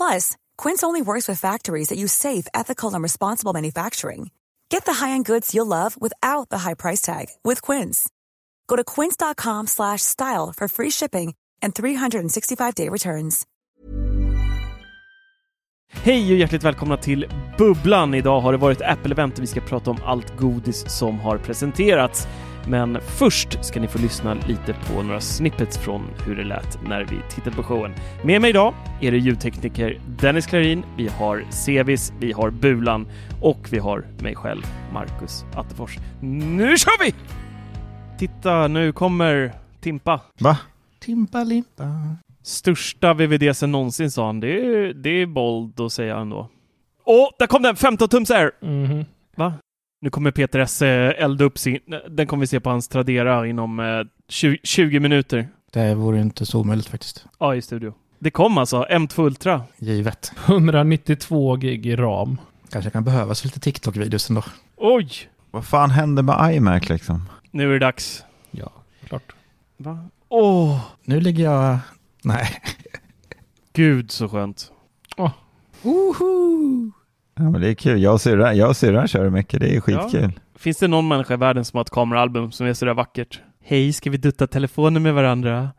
Plus, Quince only works with factories that use safe, ethical, and responsible manufacturing. Get the high-end goods you'll love without the high price tag with Quince. Go to quince.com/style for free shipping and 365-day returns. Hej och hjärtligt välkomna till Bubblan. Idag har det varit Apple-event vi ska prata om allt godis som har presenterats. Men först ska ni få lyssna lite på några snippets från hur det lät när vi tittade på showen. Med mig idag är det ljudtekniker Dennis Klarin, vi har Sevis, vi har Bulan och vi har mig själv, Marcus Attefors. Nu kör vi! Titta, nu kommer Timpa. Va? Timpa-limpa. Största VVDsen någonsin sa han. Det är, det är bold att säga ändå. Åh, där kom den! 15 tums Air! Mhm. Va? Nu kommer Peter S eh, elda upp sin... Den kommer vi se på hans Tradera inom eh, 20, 20 minuter. Det vore inte så omöjligt faktiskt. Ja, i studio. Det kom alltså, M2 Ultra. Givet. 192 gig ram. Kanske kan behövas lite TikTok-videos ändå. Oj! Vad fan hände med iMac liksom? Nu är det dags. Ja, klart. Va? Åh! Nu ligger jag... Nej. Gud så skönt. Woho! Ja, men det är kul. Jag och syrran, jag och syrran kör mycket. Det är skitkul. Finns det någon människa i världen som har ett kameraalbum som är sådär vackert? Hej, ska vi dutta telefoner med varandra?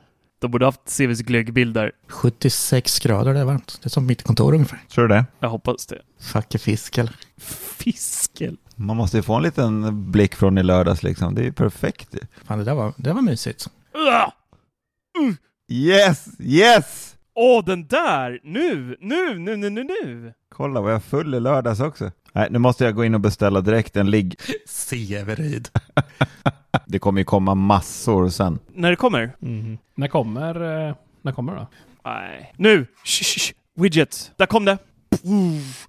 De borde haft CVs glöggbild där. 76 grader, det är varmt. Det är som mitt kontor ungefär. Tror du det? Jag hoppas det. Fuck fisk eller? Fiskel. Man måste ju få en liten blick från i lördags liksom. Det är ju perfekt. Fan, det där var, det var mysigt. Ugh! Yes! Yes! Åh, den där! Nu, nu, nu, nu, nu, nu! Kolla vad jag är full i lördags också. Nej, nu måste jag gå in och beställa direkt en ligg. Severyd. Det kommer ju komma massor sen. När det kommer? Mhm. När kommer, eh, när kommer då? Nej. Nu! Shh, shh, shh. Widget. Där kom det! Puff.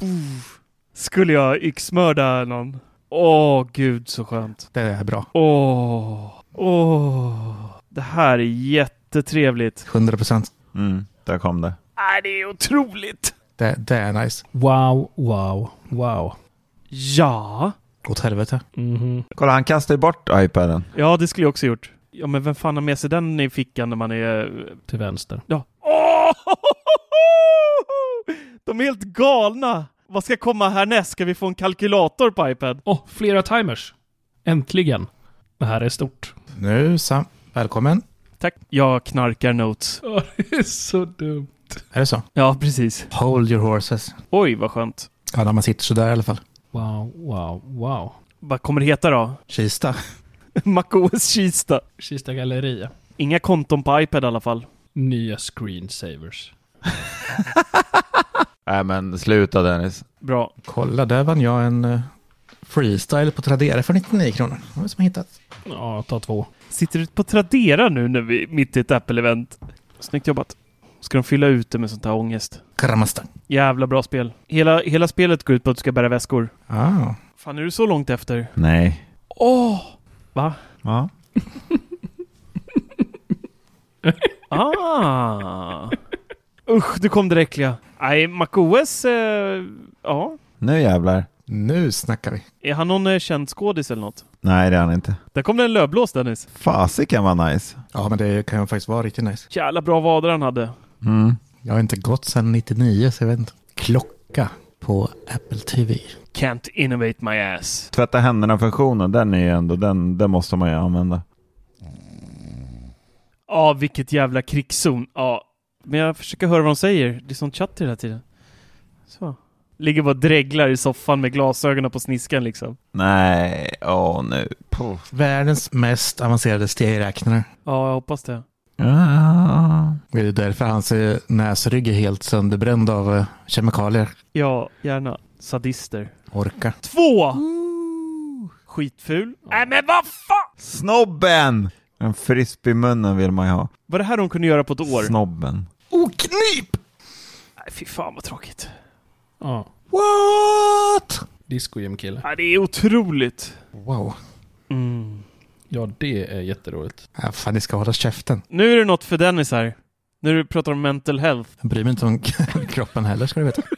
Puff. Skulle jag yxmörda någon? Åh, gud så skönt. Det är bra. Åh, åh. Det här är jättetrevligt. 100 procent. Mm, där kom det. Nej, det är otroligt! Det, det är nice. Wow, wow, wow. Ja. Åt helvete. Mhm. Kolla, han kastar ju bort iPaden. Ja, det skulle jag också gjort. Ja, men vem fan har med sig den i fickan när man är... Till vänster. Ja. Åh! De är helt galna! Vad ska komma härnäst? Ska vi få en kalkylator på iPad? Åh, flera timers. Äntligen. Det här är stort. Nu Sam, välkommen. Tack. Jag knarkar notes. Åh, det är så dumt. Är det så? Ja, precis. Hold your horses. Oj, vad skönt. Ja, när man sitter sådär i alla fall. Wow, wow, wow. Vad kommer det heta då? Kista. MacOS Kista. Kista Galleria. Inga konton på iPad i alla fall. Nya screensavers. Nej men sluta Dennis. Bra. Kolla, där vann jag en eh, freestyle på Tradera för 99 kronor. Det som har hittat? Ja, ta två. Sitter du på Tradera nu när vi mitt i ett Apple-event? Snyggt jobbat. Ska de fylla ut det med sånt här ångest? Karamasta. Jävla bra spel. Hela, hela spelet går ut på att du ska bära väskor. Ah. Fan, är du så långt efter? Nej. Åh! Va? Ja. Ah! Usch, du kom det äckliga. Nej, MacOS... Eh, ja. Nu jävlar. Nu snackar vi. Är han någon eh, känd skådis eller något? Nej, det är han inte. Där kom det en lövblås Dennis. Fasiken var nice. Ja, men det kan ju faktiskt vara riktigt nice. Jävla bra vader han hade. Mm. Jag har inte gått sedan 99, så jag vet inte. Klocka på Apple TV. Can't innovate my ass. Tvätta händerna-funktionen, den är ju ändå, den, den måste man ju använda. Ja, vilket jävla krigszon. Ja, men jag försöker höra vad de säger. Det är sånt chatter hela tiden. Så. Ligger bara och dreglar i soffan med glasögonen på sniskan liksom. Nej, åh nu. Puff. Världens mest avancerade stegräknare. Ja, jag hoppas det. Ah. Det är därför hans eh, näsrygg är helt sönderbränd av eh, kemikalier. Ja, gärna. Sadister. Orka. Två! Skitful. Nej men vad fan! Snobben! En frisp i munnen vill man ju ha. Var det här de kunde göra på ett år? Snobben. Oh, knip! Nej, fy fan vad tråkigt. Ja. What? Disco-gym-kille. Ja, det är otroligt. Wow. Mm. Ja, det är jätteroligt. Ja, fan, ni ska hålla käften. Nu är det något för Dennis här. När du pratar om mental health. Jag bryr mig inte om kroppen heller, ska du veta.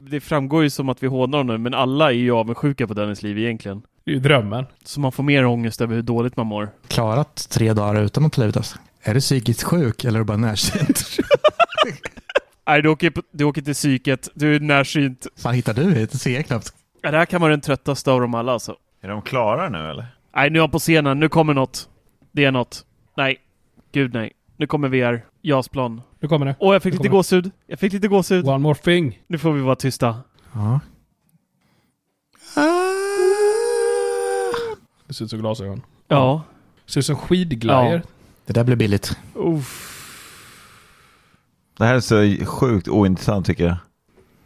Det framgår ju som att vi hånar honom, men alla är ju avundsjuka på Dennis liv egentligen. Det är ju drömmen. Så man får mer ångest över hur dåligt man mår. Klarat tre dagar utan att livet alltså. Är du psykiskt sjuk eller är du bara närsynt? Nej, du åker, du åker till psyket, du är närsynt. fan hittar du hit? Det ser jag knappt. Ja, det här kan vara den tröttaste av dem alla alltså. Är de klara nu eller? Nej, nu är han på scenen. Nu kommer något. Det är något. Nej. Gud nej. Nu kommer VR. JAS-plan. Nu kommer det. Åh, jag fick Nu lite kommer gåshud. Jag fick lite gåshud. One more thing. Nu får vi vara tysta. Ja. Det ser ut som glasögon. Ja. Det ser ut som skidglajjor. Det där blir billigt. Uff. Det här är så sjukt ointressant tycker jag.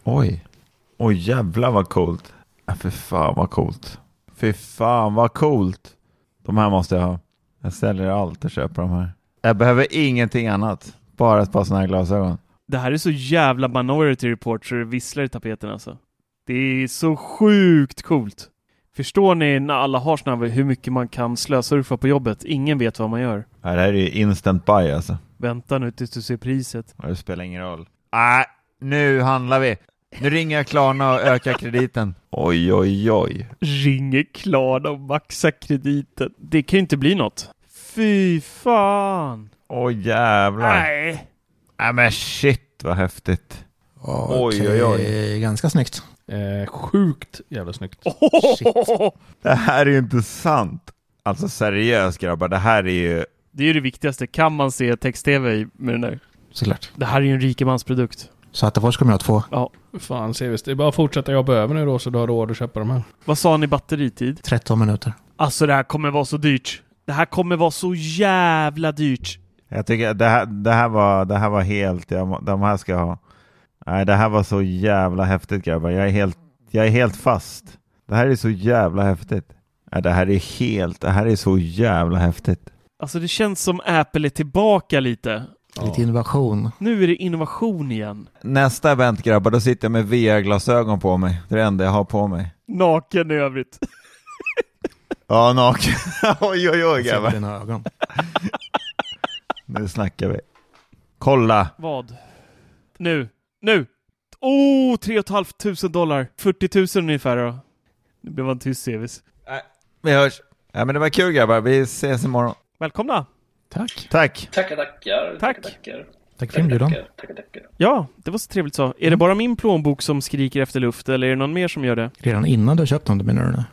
Oj. Oj jävlar vad coolt. Ja, för fan vad coolt. Fy fan vad coolt. De här måste jag ha. Jag säljer allt och köper de här. Jag behöver ingenting annat. Bara ett par sådana här glasögon. Det här är så jävla Minority Report så det visslar i tapeten alltså. Det är så sjukt coolt. Förstår ni när alla har såna här, hur mycket man kan slösurfa på jobbet? Ingen vet vad man gör. Ja, det här är ju instant buy alltså. Vänta nu tills du ser priset. Ja, Det spelar ingen roll. Nej, nu handlar vi. Nu ringer jag Klarna och ökar krediten. Oj, oj, oj. Ringer Klarna och maxar krediten. Det kan ju inte bli något. Fy fan! Oj jävlar. Nej. Nej! men shit vad häftigt. Okej, oj, oj. Ganska snyggt. Eh, sjukt jävla snyggt. Oh! Det här är ju inte sant. Alltså seriöst grabbar, det här är ju... Det är ju det viktigaste. Kan man se text-tv med den där? Såklart. Det här är ju en rikemansprodukt. Så Attefors kommer jag att få Ja. Fan, Sevis. Det är bara att fortsätta jobba över nu då så du har råd att köpa de här. Vad sa ni batteritid? 13 minuter. Alltså det här kommer vara så dyrt. Det här kommer vara så jävla dyrt. Jag tycker det här, det här, var, det här var helt... Jag, de här ska jag ha. Nej, det här var så jävla häftigt grabbar. Jag är helt, jag är helt fast. Det här är så jävla häftigt. Nej, det här är helt... Det här är så jävla häftigt. Alltså det känns som Apple är tillbaka lite. Lite innovation. Nu är det innovation igen. Nästa event grabbar, då sitter jag med VR-glasögon på mig. Det är det enda jag har på mig. Naken i övrigt. Ja, naken. oj, oj, oj grabbar. dina ögon. Nu snackar vi. Kolla! Vad? Nu. Nu! Oh, 3 500 dollar. 40 000 ungefär då. Nu blev han tyst, Sevis. Vi hörs. Ja, men det var kul grabbar. Vi ses imorgon. Välkomna! Tack. Tack! Tackar, tackar. Tack. Tackar, Tack för inbjudan. tackar, tackar, tackar. Ja, det var så trevligt så. Är det bara min plånbok som skriker efter luft, eller är det någon mer som gör det? Redan innan du har köpt dem, menar du? nu?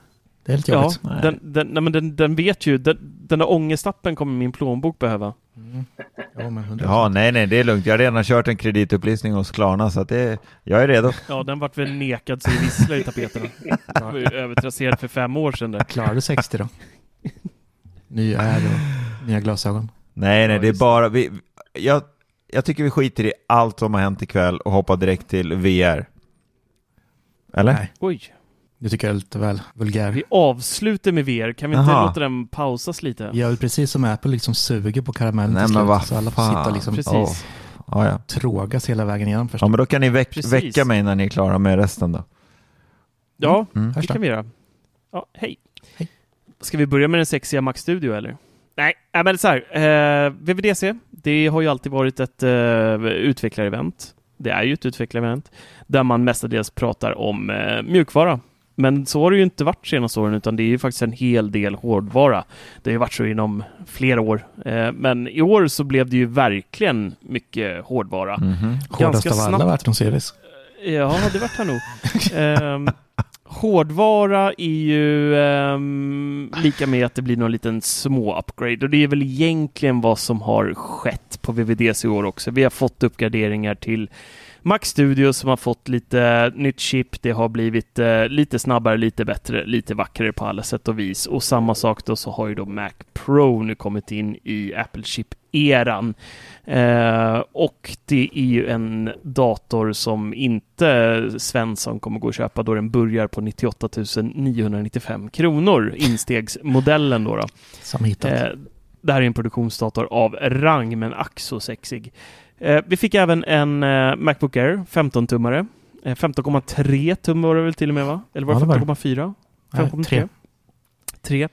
Det är Ja, jobbigt. Nej. den, den, nej, men den, den vet ju. Den, den där ångestappen kommer min plånbok behöva. Mm. Ja, men 100%. Ja, nej, nej, det är lugnt. Jag har redan kört en kreditupplysning hos Klarna, så att det, jag är redo. Ja, den vart väl nekad så det visslar i tapeterna. Den var ju övertrasserad för fem år sedan. Där. Klarar du 60 då? Ny är och nya glasögon. Nej, nej, det är bara... Vi, jag, jag tycker vi skiter i allt som har hänt ikväll och hoppar direkt till VR. Eller? Nej, Oj, det tycker jag är lite väl vulgär. vi avslutar med VR. Kan vi inte Jaha. låta den pausas lite? Väl precis som Apple liksom suger på karamellen Nej, till men slut. vad Så alla får sitta liksom Precis. Åh. Ja, ja. trågas hela vägen igenom först. ja, men då kan ni väck, Precis. väcka mig när ni är klara med resten då. Ja, Mm. det kan vi göra. Ja, hej. Hej. Ska vi börja med den sexiga Mac Studio eller? Nej, nej men så här. Eh, VVDC, det har ju alltid varit ett eh, utvecklarevent. det är ju ett utvecklarevent, där man mestadels pratar om eh, mjukvara. Men så har det ju inte varit senaste åren, utan det är ju faktiskt en hel del hårdvara. Det har ju varit så inom flera år. Eh, men i år så blev det ju verkligen mycket hårdvara. Mhm. Hårdast av alla Verton Series. Ja, det vart han nog. Ehm, hårdvara är ju ehm, lika med att det blir någon liten små upgrade och det är väl egentligen vad som har skett på VVDC i år också. Vi har fått uppgraderingar till Mac Studio som har fått lite nytt chip. Det har blivit eh, lite snabbare, lite bättre, lite vackrare på alla sätt och vis. Och samma sak då så har ju då Mac Pro nu kommit in i Apple Chip-eran. Eh, och det är ju en dator som inte Svensson kommer gå och köpa då den börjar på 98 995 kronor, instegsmodellen då. då. Som hittat. Eh, det här är en produktionsdator av rang, men ack så sexig. Eh, vi fick även en eh, Macbook Air 15-tummare. Eh, 15,3 tum var det väl till och med va? Eller var Ja, det det var det. 5,4? Nej, 5,3? tre. 3.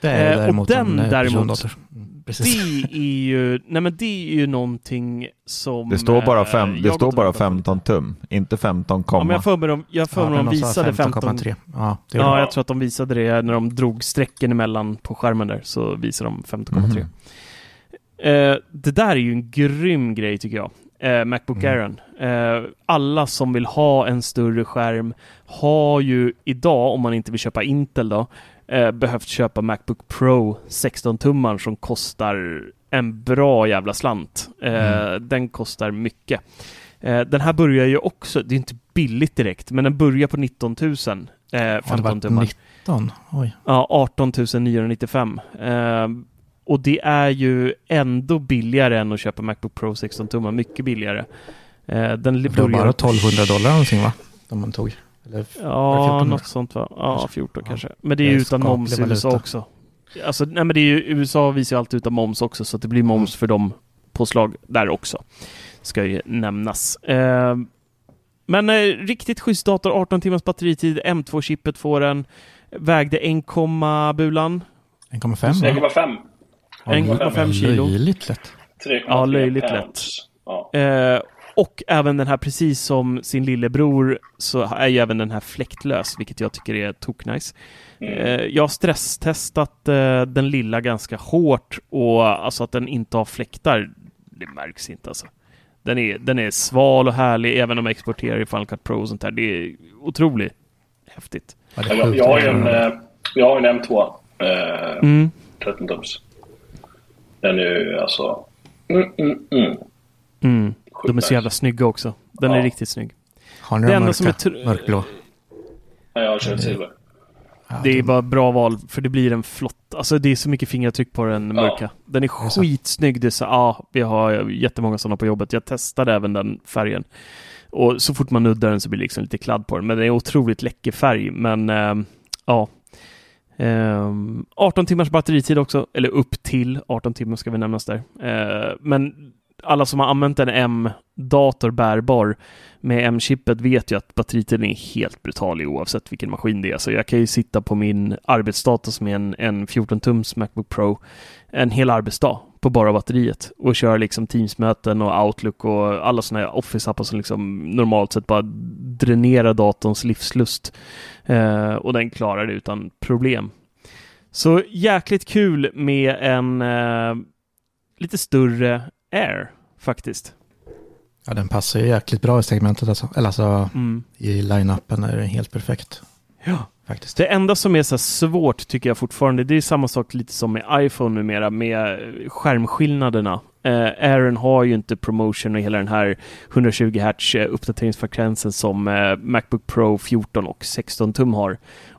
Det är Eh, och däremot den en eh, däremot-. Mm, Precis. Det är ju, nej men det är ju någonting som... Det står bara, fem, det står och bara Robert har 15 tum, inte 15 Ja, men jag får med dem, jag med dem den sa visade 15. 15,3. Ja, det Ja, den. jag tror att de visade det när de drog strecken emellan på skärmen där, så visade de 15,3. Mhm. Eh, det där är ju en grym grej tycker jag. Eh, Macbook Mm. Airen. Eh, alla som vill ha en större skärm har ju idag, om man inte vill köpa Intel då, eh, behövt köpa Macbook Pro 16-tummar som kostar en bra jävla slant. Eh, Den kostar mycket. Eh, den här börjar ju också, det är inte billigt direkt, men den börjar på 19 000. Eh, Ja, det 15 var tummar. 19. Oj. Ja, 18 995. Och det är ju ändå billigare än att köpa Macbook Pro 16 tummar. Mycket billigare. Eh, den Det var bara på- 1200 dollar någonting va? De man tog. Eller, Ja, 1400? något sånt va? Ja, Kanske. 14 Ja. kanske. Men det är ju utan moms i USA också. Alltså, nej men det är ju, USA visar ju alltid utan moms också, så att det blir moms för dem påslag där också. Ska ju nämnas. Eh, men eh, riktigt schysst dator, 18 timmars batteritid, M2-chippet får den. Vägde 1, bulan. 1,5 va? 1,5. 1,5 kilo. Löjligt lätt. 3,3 Ja, löjligt pounds. Ja. Eh, och även den här, precis som sin lillebror, så är ju även den här fläktlös, vilket jag tycker är toknice. Eh, jag har stresstestat eh, den lilla ganska hårt och alltså att den inte har fläktar, det märks inte alltså. Den är, den är sval och härlig, även om jag exporterar i Final Cut Pro och sånt där. Det är otroligt häftigt. Ja, Jag, jag har ju en, jag har en M2. Eh, Mm. 13 tums. Den är ju alltså... Mm, mm, mm. Mm. De är så jävla snygga också. Den är Ja. riktigt snygg. Har ni den mörka? som är tr- Mörkblå? Ja, jag har kört silver. Ja, Det är bara bra val, för det blir en flott... Alltså det är så mycket fingeravtryck på den Ja. mörka. Den är skitsnygg. Det är så, ja, vi har jättemånga sådana på jobbet. Jag testade även den färgen. Och så fort man nuddar den så blir det liksom lite kladd på den. Men det är otroligt läcker färg. Men ehm, ja. Ehm, 18 timmars batteritid också, eller upp till 18 timmar ska vi nämnas där. Eh, men alla som har använt en M-dator bärbar med M-chippet vet ju att batteritiden är helt brutal i oavsett vilken maskin det är. Så jag kan ju sitta på min arbetsdator som är en, en 14-tums Macbook Pro en hel arbetsdag på bara batteriet och köra liksom Teams-möten och Outlook och alla sådana här Office-appar som liksom normalt sett bara dränerar datorns livslust. Eh, och den klarar det utan problem. Så jäkligt kul med en eh, lite större Air faktiskt. Ja, den passar ju jäkligt bra i segmentet alltså. Eller alltså Mm. i line-upen är den helt perfekt. Ja. Faktiskt. Det enda som är så svårt tycker jag fortfarande, det är samma sak lite som med iPhone numera, med skärmskillnaderna. Eh, Aaron har ju inte promotion och hela den här 120 Hz eh, uppdateringsfrekvensen som eh, Macbook Pro 14 och 16 tum har.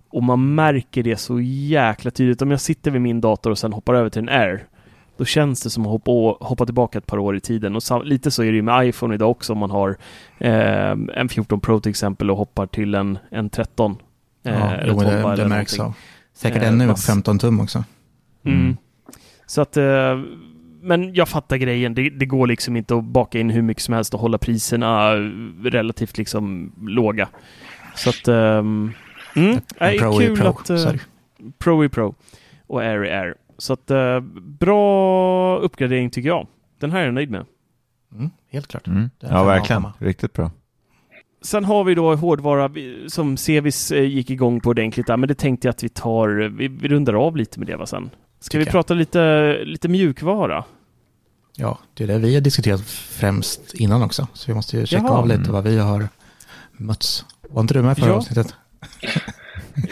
Och man märker det så jäkla tydligt. Om jag sitter vid min dator och sen hoppar över till en Air, då känns det som att hoppa, hoppa tillbaka ett par år i tiden. Och lite så är det ju med iPhone idag också om man har eh, en 14 Pro till exempel och hoppar till en, en 13. eh, Ja, jo, 12 det, det märks av. Säkert Eh, ännu på mass- 15 tum också. Mm. Mm. Så att, eh, men jag fattar grejen. Det, det går liksom inte att baka in hur mycket som helst och hålla priserna relativt liksom låga. Så att, ehm, mm, nej, pro är kul pro. att... det. pro är pro och Air är Air. Så att, eh, bra uppgradering tycker jag. Den här är jag nöjd med. Mm, helt klart. Mm. Ja, en verkligen. Riktigt bra. Sen har vi då hårdvara som Sevis eh, gick igång på ordentligt där, men det tänkte jag att vi tar, vi, vi rundar av lite med det va sen. Ska vi prata lite, lite mjukvara? Ja, det är det vi har diskuterat främst innan också. Så vi måste ju checka Jaha. av lite vad vi har mötts. Var inte du med förra Ja. avsnittet?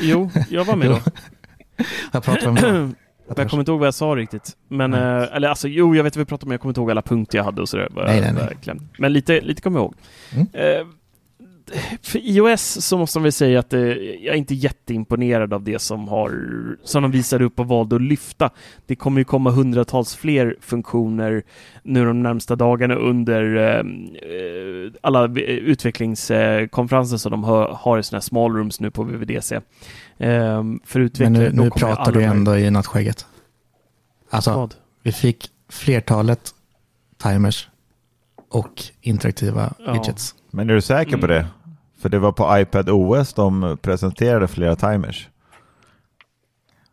Jo, jag var med då. Jag pratade om jag kommer inte ihåg vad jag sa riktigt. Men, eh, eller alltså, jo, jag vet vad vi pratade om, jag kommer inte ihåg alla punkter jag hade och sådär. Nej, nej, nej. Men lite, lite kommer jag ihåg. Mm. Eh, för iOS så måste man väl säga att eh, jag är inte jätteimponerad av det som, har, som de visade upp och valde att lyfta. Det kommer ju komma hundratals fler funktioner nu de närmsta dagarna under eh, eh, alla v- utvecklingskonferenser som de har, har i här small rooms nu på VVDC. Eh, för Men utvecklare, nu, då nu kommer pratar du de här- ändå i nattskägget. Alltså, Vad? vi fick flertalet timers och interaktiva Ja. widgets. Men är du säker på Mm. det? För det var på iPad OS de presenterade flera timers.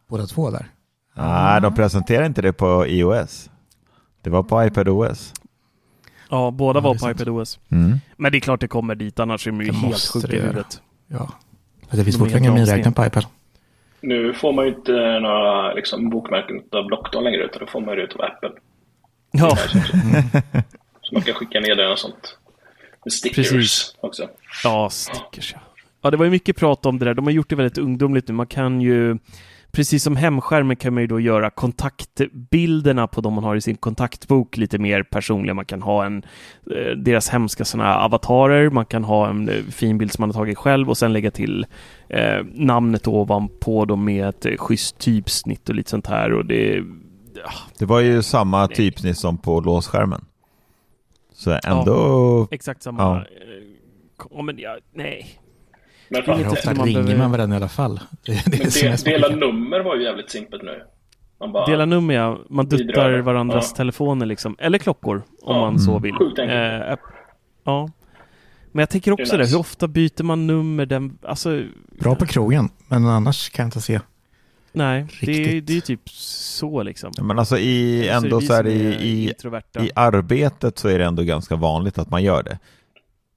Båda två där. Nej, de presenterade inte det på iOS. Det var på iPad OS. Ja, båda Ja, var på iPad OS. Mm. Men det är klart det kommer dit, annars är de ju Det helt det i huvudet. Ja. Det finns De fortfarande ingen miniräknare på iPad. Nu får man ju inte några liksom, bokmärken av Blockdagen längre, utan då får man ju det av Apple. Ja, Så man kan skicka ner det och sånt. Med stickers Precis. också. ja stickers ja. Ja, det var ju mycket prat om det där. De har gjort det väldigt ungdomligt nu. Man kan ju, precis som hemskärmen kan man ju då göra kontaktbilderna på de man har i sin kontaktbok lite mer personliga. Man kan ha en, eh, deras hemska sådana avatarer. Man kan ha en eh, fin bild som man har tagit själv och sen lägga till eh, namnet ovanpå dem med ett eh, schysst typsnitt och lite sånt här. Och det, Det var ju samma typsnitt som på låsskärmen. Så ändå... exakt samma. Ja. Ja. Ja, men ja, nej. Men Det är fan, ofta man ringer behöver- man varandra i alla fall? Det det men så dela nummer var ju jävligt simpelt nu. Man bara, Dela nummer ja, man duttar Bidrar. varandras Ja. telefoner liksom. Eller klockor, om Ja. man så vill. Sjukt. Eh, ja. Men jag tänker också Det är det, nice. hur ofta byter man nummer? Den, alltså, Bra på krogen, men annars kan jag inte se. Nej, det, det är ju typ så liksom. Men alltså i, Så är det ändå så är som det i, i, i arbetet så är det ändå ganska vanligt att man gör det.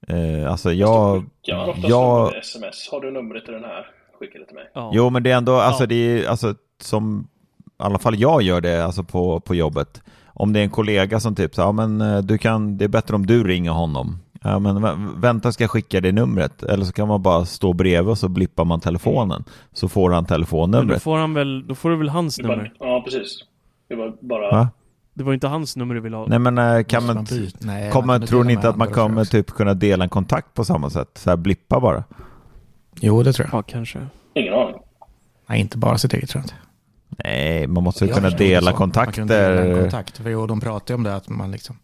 Eh, alltså jag... Jag jag... sms. Har du numret till den här? Skicka det till mig. Ja. Jo, men det är ändå, alltså Ja. det är, alltså som, i alla fall jag gör det, alltså på, på jobbet. Om det är en kollega som typ, så, ja men eh, du kan, det är bättre om du ringer honom. Ja men vä- vänta ska jag skicka det numret. Eller så kan man bara stå bredvid och så blippar man telefonen. Så får han Men då telefonnumret. får han väl, då får du väl hans var, nummer? ja, precis. Det var bara... Va? Det var inte hans nummer du ville ha. Nej men eh, kan man? Nej, kommer, man tror ni inte att man kommer typ kunna dela en kontakt på samma sätt? Så här blippa bara. Jo, det tror jag. Ja, kanske. Ingen aning. Nej, inte bara sitt eget tror jag inte. Nej, man måste ju kunna dela så. Man kan dela en kontakter. kontakt. För jo, de pratar ju om det att man liksom...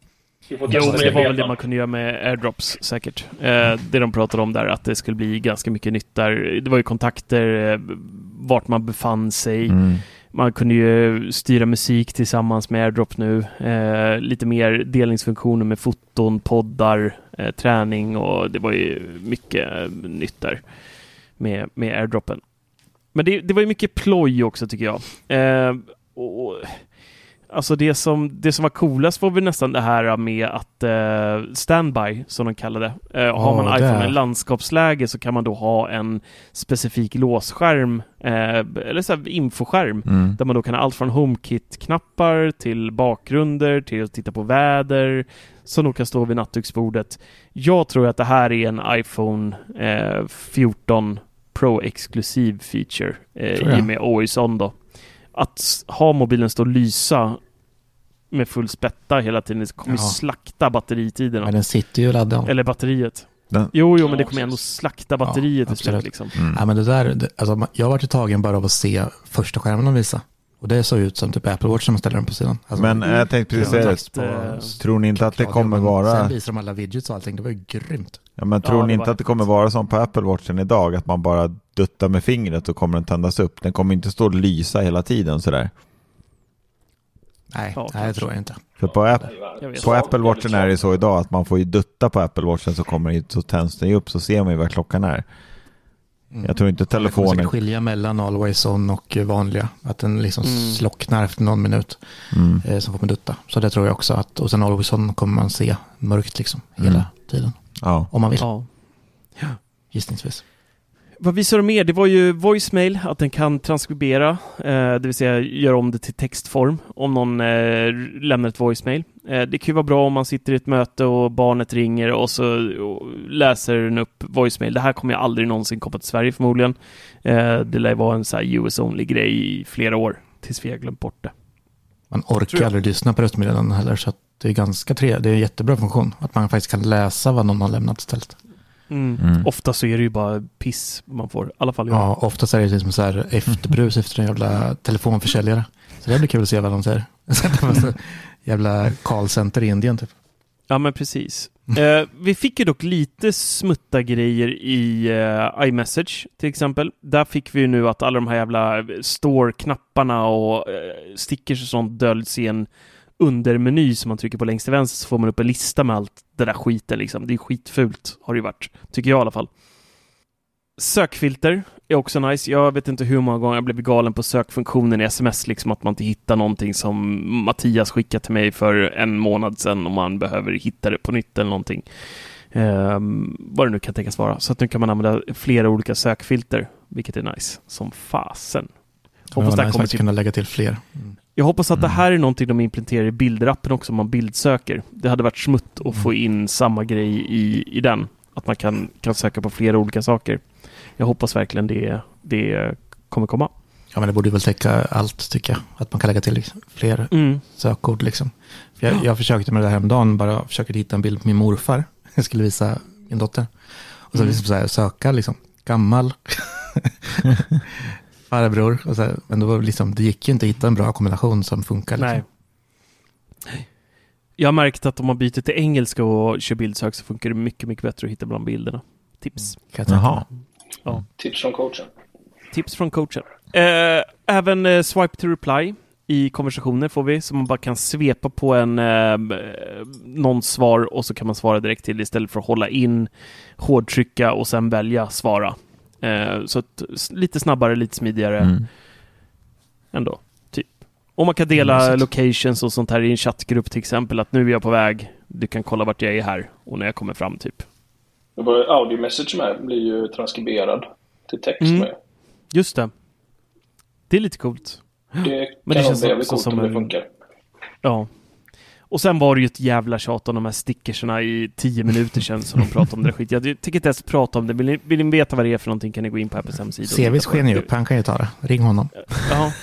Jo, men det var väl det man kunde göra med airdrops säkert. Eh, det de pratade om där, att det skulle bli ganska mycket nytt där. Det var ju kontakter, eh, vart man befann sig. Mm. Man kunde ju styra musik tillsammans med AirDrop nu. Eh, lite mer delningsfunktioner med foton, poddar, eh, träning och det var ju mycket eh, nytt där med, med AirDroppen. Men det, det var ju mycket ploj också tycker jag. Eh, och, alltså det som, det som var coolast var väl nästan det här med att eh, standby, som de kallade eh, Har man iPhone i landskapsläge så kan man då ha en specifik låsskärm, eh, eller så här infoskärm, Mm. där man då kan ha allt från HomeKit-knappar till bakgrunder, till att titta på väder, som då kan stå vid nattduksbordet. Jag tror att det här är en iPhone eh, 14 Pro-exklusiv feature eh, i och med Always On då. Att ha mobilen stå och lysa med full spätta hela tiden, det kommer ju Ja. slakta batteritiderna. Men den sitter ju laddad. Eller batteriet. Den- Jo, jo, men det kommer ändå slakta batteriet Ja, slut liksom. Mm. Ja, men det där, det, alltså, man- jag har varit tagen bara av att se första skärmen de visade. Och det såg ut som typ Apple Watch som ställer den på sidan. Alltså, Men eh, jag tänkte precis säga det. Eh, Tror ni inte att det kommer Sen vara... visar de alla widgets och allting. Det var ju grymt. Ja, men tror Ja, ni inte att det kommer vara som på Apple Watchen idag? Att man bara duttar med fingret och kommer den tändas upp? Den kommer inte stå och lysa hela tiden sådär. Nej, Ja, nej det tror jag inte. För på, app, på Apple Watchen är det så idag att man får ju dutta på Apple Watchen så kommer det, så tänds den ju upp så ser man ju vad klockan är. Jag tror inte telefonen... säkert skilja mellan always on och vanliga. Att den liksom Mm. slocknar efter någon minut. Mm. Eh, som får man dutta. Så det tror jag också att, och sen always on kommer man se mörkt liksom hela Mm. tiden. Ja. Om man vill, Ja. gissningsvis. Vad visar de mer? Det var ju voicemail, att den kan transkribera, eh, det vill säga göra om det till textform om någon eh, lämnar ett voicemail. Eh, det kan ju vara bra om man sitter i ett möte och barnet ringer och så och läser den upp voicemail. Det här kommer ju aldrig någonsin komma till Sverige förmodligen. Eh, det lär vara en så här US only-grej i flera år, tills vi har glömt bort det. Man orkar jag. aldrig lyssna på röstmeddelanden heller. Så att det är ganska tre, det är en jättebra funktion. Att man faktiskt kan läsa vad någon har lämnat istället. Mm. Ofta så är det ju bara piss man får, i alla fall jag. Ja, oftast är det liksom så här efterbrus efter en jävla telefonförsäljare. Så det blir kul att se vad de säger. jävla callcenter i Indien typ. Ja, men precis. Eh, vi fick ju dock lite smutta grejer i eh, iMessage till exempel. Där fick vi ju nu att alla de här jävla store-knapparna och eh, stickers och sånt döljs i en undermeny som man trycker på längst till vänster så får man upp en lista med allt det där skiten liksom. Det är skitfult har det ju varit, tycker jag i alla fall. Sökfilter är också nice. Jag vet inte hur många gånger jag blev galen på sökfunktionen i sms, liksom att man inte hittar någonting som Mattias skickade till mig för en månad sedan och man behöver hitta det på nytt eller någonting. Ehm, vad det nu kan tänkas vara. Så att nu kan man använda flera olika sökfilter, vilket är nice som fasen. Hoppas Hoppas det det kommer nice till kunna lägga till fler. Mm. Jag hoppas att det Mm. här är någonting de implementerar i bilderappen också om man bildsöker. Det hade varit smutt Mm. att få in samma grej i, i den. Att man kan, kan söka på flera olika saker. Jag hoppas verkligen det, det kommer komma. Ja, men det borde väl täcka allt tycker jag. Att man kan lägga till liksom fler Mm. sökord liksom. För jag, jag försökte med det här häromdagen, bara försökte hitta en bild på min morfar. Jag skulle visa min dotter. Och så Mm. liksom så här, söka liksom, gammal, farbror. Och så här, men då var det, liksom, det gick ju inte att hitta en bra kombination som funkar. Liksom. Nej. Jag har märkt att om man byter till engelska och kör bildsök så funkar det mycket, mycket bättre att hitta bland bilderna. Tips. Tänka Jaha. Ja. Tips från coachen. Tips från coachen. Eh, även eh, swipe to reply i konversationer får vi, så man bara kan svepa på en eh, någon svar och så kan man svara direkt till istället för att hålla in, hårdtrycka och sen välja svara. Eh, så att, lite snabbare, lite smidigare Mm. ändå. Typ. Och man kan dela Mysigt. locations och sånt här i en chattgrupp till exempel, att nu är jag på väg, du kan kolla vart jag är här och när jag kommer fram typ. Det var audio message med blir ju transkriberad till text Mm. med. Just det. Det är lite coolt. Det Men kan det känns också som om det en- funkar. Ja. Och sen var det ju ett jävla tjat om de här stickerserna i tio minuter sedan som de pratade om det där skit. Jag tänker inte ens prata om det. Vill ni, vill ni veta vad det är för någonting kan ni gå in på Apples hemsida. på sken ju upp, han kan ju ta det. Ring honom. Ja,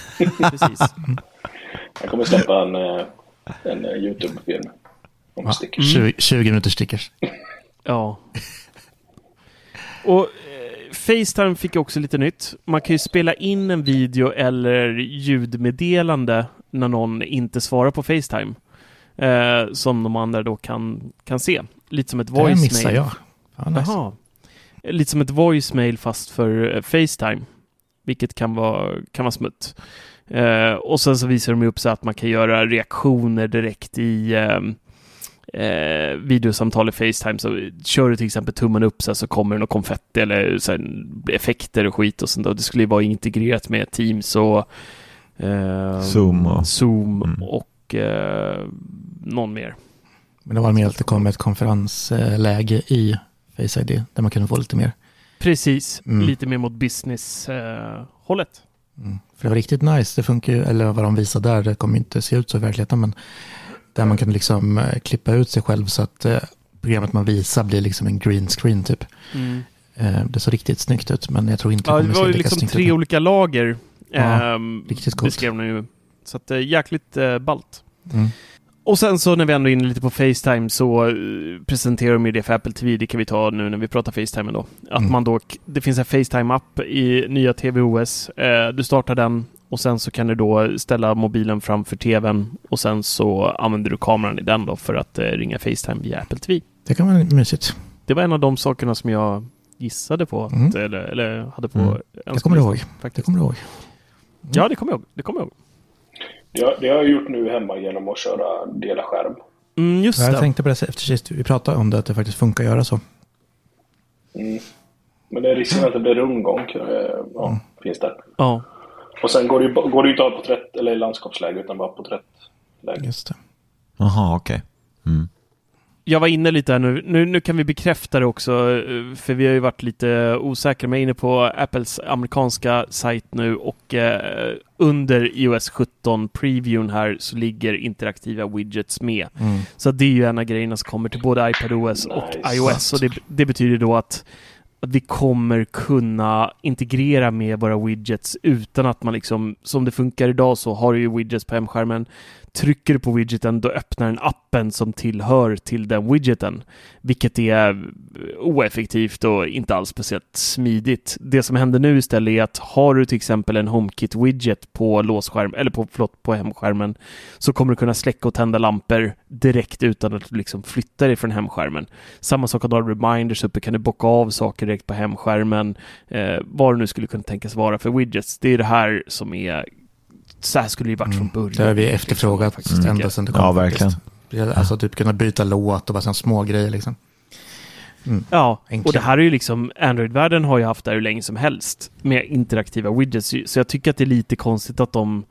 precis. Jag kommer släppa en, eh, en eh, YouTube-film om Ja, stickers. 20, 20 minuter stickers. Ja. Och eh, Facetime fick också lite nytt. Man kan ju spela in en video eller ljudmeddelande när någon inte svarar på Facetime. Eh, som de andra då kan, kan se. Lite som ett Det voicemail. missar jag. Fan, nice. Jaha. Lite som ett voicemail fast för eh, Facetime. Vilket kan vara, kan vara smutt. Eh, och sen så visar de upp så att man kan göra reaktioner direkt i eh, eh, videosamtal i Facetime. Så kör du till exempel tummen upp så, här, så kommer det något konfetti eller så här, effekter och skit och sånt. där. Det skulle ju vara integrerat med Teams och eh, Zoom och- Zoom Mm. och eh, någon mer. Men det var mer att det kom ett konferensläge i Face ID där man kunde få lite mer. Precis, Mm. lite mer mot business-hållet. Mm. För det var riktigt nice, det funkar ju, eller vad de visade där, det kommer ju inte se ut så i verkligheten, men där man kunde liksom eh, klippa ut sig själv så att eh, programmet man visar blir liksom en green screen typ. Eh, det såg riktigt snyggt ut, men jag tror inte Ja, det det kommer var se ju lika liksom snyggt tre ut. olika lager. Ja, ehm. Beskrev den ju. Så att, eh, jäkligt eh, ballt. Mm. Och sen så när vi ändå är inne lite på Facetime så eh, presenterar de ju det för Apple TV. Det kan vi ta nu när vi pratar Facetime då. Att Mm. man då, det finns en Facetime-app i nya TVOS. Eh, du startar den och sen så kan du då ställa mobilen framför TVn och sen så använder du kameran i den då för att eh, ringa Facetime via Apple TV. Det kan vara mysigt. Det var en av de sakerna som jag gissade på, att, Mm. eller, eller hade på Mm. Det kommer du ihåg. önskelistan, Det Faktiskt. kommer du ihåg. Ja, det kommer jag ihåg. Det kommer jag ihåg. Det, har- det har jag gjort nu hemma genom att köra dela skärm. Mm, just Jag det. tänkte på det efter sist vi pratade om det, att det faktiskt funkar att göra så. Mm. Men det är risken att det blir rundgång. eh, Ja, Mm. finns där. Ja. Och sen går det ju går det ju inte av på porträtt eller landskapsläge utan bara porträttläge. Just det. Jaha, okej. Mm. Jag var inne lite här nu. nu. Nu kan vi bekräfta det också, eh, för vi har ju varit lite osäkra. Men jag är inne på Apples amerikanska sajt nu och eh, under iOS 17 previewn här så ligger interaktiva widgets med. Mm. Så det är ju en av grejerna som kommer till både iPadOS och Nice. iOS. Och det, det betyder då att, att vi kommer kunna integrera med våra widgets utan att man liksom, som det funkar idag så har du ju widgets på hemskärmen. Trycker du på widgeten då öppnar den appen som tillhör till den widgeten. Vilket är oeffektivt och inte alls speciellt smidigt. Det som händer nu istället är att har du till exempel en HomeKit-widget på låsskärm, eller på, förlåt, på hemskärmen så kommer du kunna släcka och tända lampor direkt utan att du liksom flyttar dig från hemskärmen. Samma sak om du har reminders uppe kan du bocka av saker direkt på hemskärmen. Eh, vad det nu skulle kunna tänkas vara för widgets. Det är det här som är så här skulle det ju varit från början. Det har vi efterfrågat Faktiskt, ända tycker sedan det Ja, kom. verkligen. faktiskt. Alltså typ kunna byta låt och bara sådana små grejer liksom. Mm. Ja, Enkelt. och det här är ju liksom Android-världen har ju haft det här hur länge som helst med interaktiva widgets. Så jag tycker att det är lite konstigt att de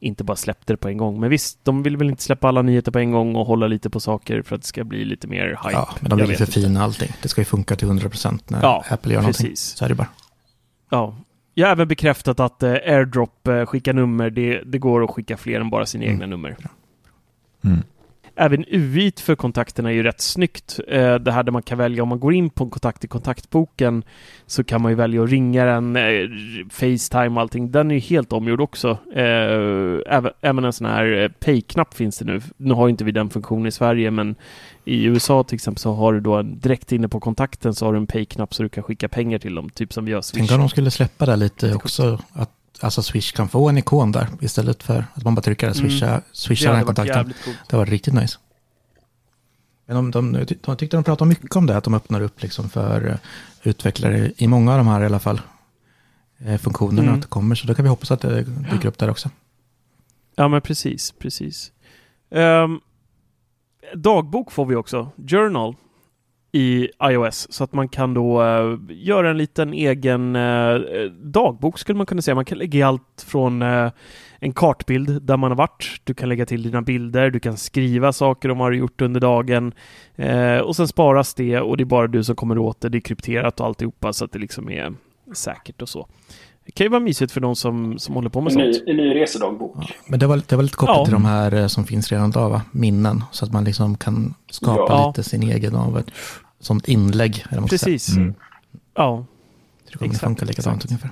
inte bara släppte det på en gång. Men visst, de vill väl inte släppa alla nyheter på en gång och hålla lite på saker för att det ska bli lite mer hype. Ja, men de vill förfina allting. Det ska ju funka till 100% när Ja, Apple gör någonting. precis. Så är det bara. Ja. Jag har även bekräftat att eh, AirDrop eh, skicka nummer, det, det går att skicka fler än bara sina Mm. egna nummer. Mm. Även UI för kontakterna är ju rätt snyggt. Eh, det här där man kan välja, om man går in på en kontakt i kontaktboken så kan man ju välja att ringa den, eh, Facetime och allting. Den är ju helt omgjord också. Eh, även, även en sån här Pay-knapp finns det nu. Nu har inte vi den funktionen i Sverige, men i USA till exempel så har du då en, direkt inne på kontakten så har du en Pay-knapp så du kan skicka pengar till dem, typ som vi gör Swish. Tänk om de skulle släppa det lite också. Att alltså Swish kan få en ikon där istället för att man bara trycker där, swisha, Mm. swisha Det den kontakten. Det var riktigt nice. Men de, de, de tyckte de pratade mycket om det, att de öppnar upp liksom för eh, utvecklare i många av de här i alla fall eh, funktionerna Mm. att det kommer. Så då kan vi hoppas att det dyker upp där också. Ja, men precis, precis. Ehm, dagbok får vi också, Journal, i iOS. Så att man kan då uh, göra en liten egen uh, dagbok skulle man kunna säga. Man kan lägga allt från uh, en kartbild där man har varit. Du kan lägga till dina bilder, du kan skriva saker om vad du har gjort under dagen. Och sen sparas det och det är bara du som kommer åt det. Det är krypterat och alltihopa så att det liksom är säkert och så. Det kan ju vara mysigt för de som, som håller på med En ny, sånt. en ny resedagbok. Ja, men det var, det var lite kopplat Ja. till de här eh, som finns redan idag, va? minnen. Så att man liksom kan skapa Ja. lite sin egen av ett, ett inlägg. Precis. Mm. Ja. Det kommer Exakt, funka likadant exakt. ungefär.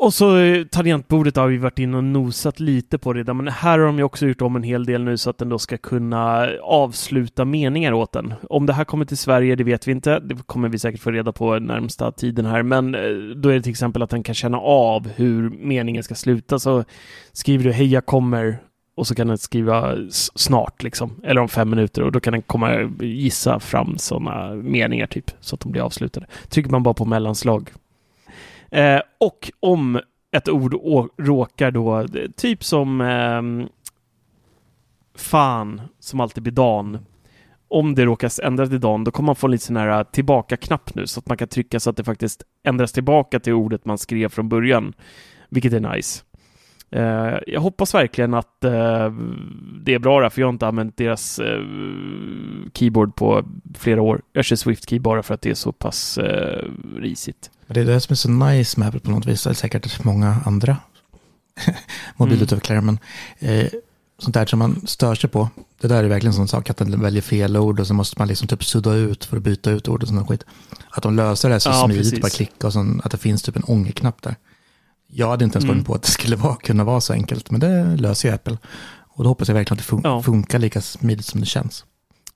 Och så tangentbordet har vi varit inne och nosat lite på redan, men här har de ju också gjort om en hel del nu så att den då ska kunna avsluta meningar åt den. Om det här kommer till Sverige, det vet vi inte. Det kommer vi säkert få reda på närmsta tiden här, men eh, då är det till exempel att den kan känna av hur meningen ska sluta. Så skriver du hej, jag kommer och så kan den skriva snart liksom, eller om fem minuter och då kan den komma gissa fram sådana meningar typ så att de blir avslutade. Trycker man bara på mellanslag Eh, och om ett ord å- råkar då, typ som eh, fan, som alltid blir dan. Om det råkas ändras till dan, då kommer man få en liten sån här eh, tillbaka-knapp nu, så att man kan trycka så att det faktiskt ändras tillbaka till ordet man skrev från början, vilket är nice. Eh, jag hoppas verkligen att eh, det är bra där, för jag har inte använt deras eh, keyboard på flera år. Jag kör Swift Key bara för att det är så pass eh, risigt. Det är det som är så nice med Apple på något vis, eller säkert många andra mobilutvecklare, men eh, sånt där som man stör sig på, det där är verkligen sån sak att den väljer fel ord och så måste man liksom typ sudda ut för att byta ut ord och sån skit. Att de löser det så Ja, smidigt, precis. bara klicka och sen att det finns typ en ångerknapp där. Jag hade inte ens Mm. kommit på att det skulle vara, kunna vara så enkelt, men det löser ju Apple. Och då hoppas jag verkligen att det fun- Ja. funkar lika smidigt som det känns.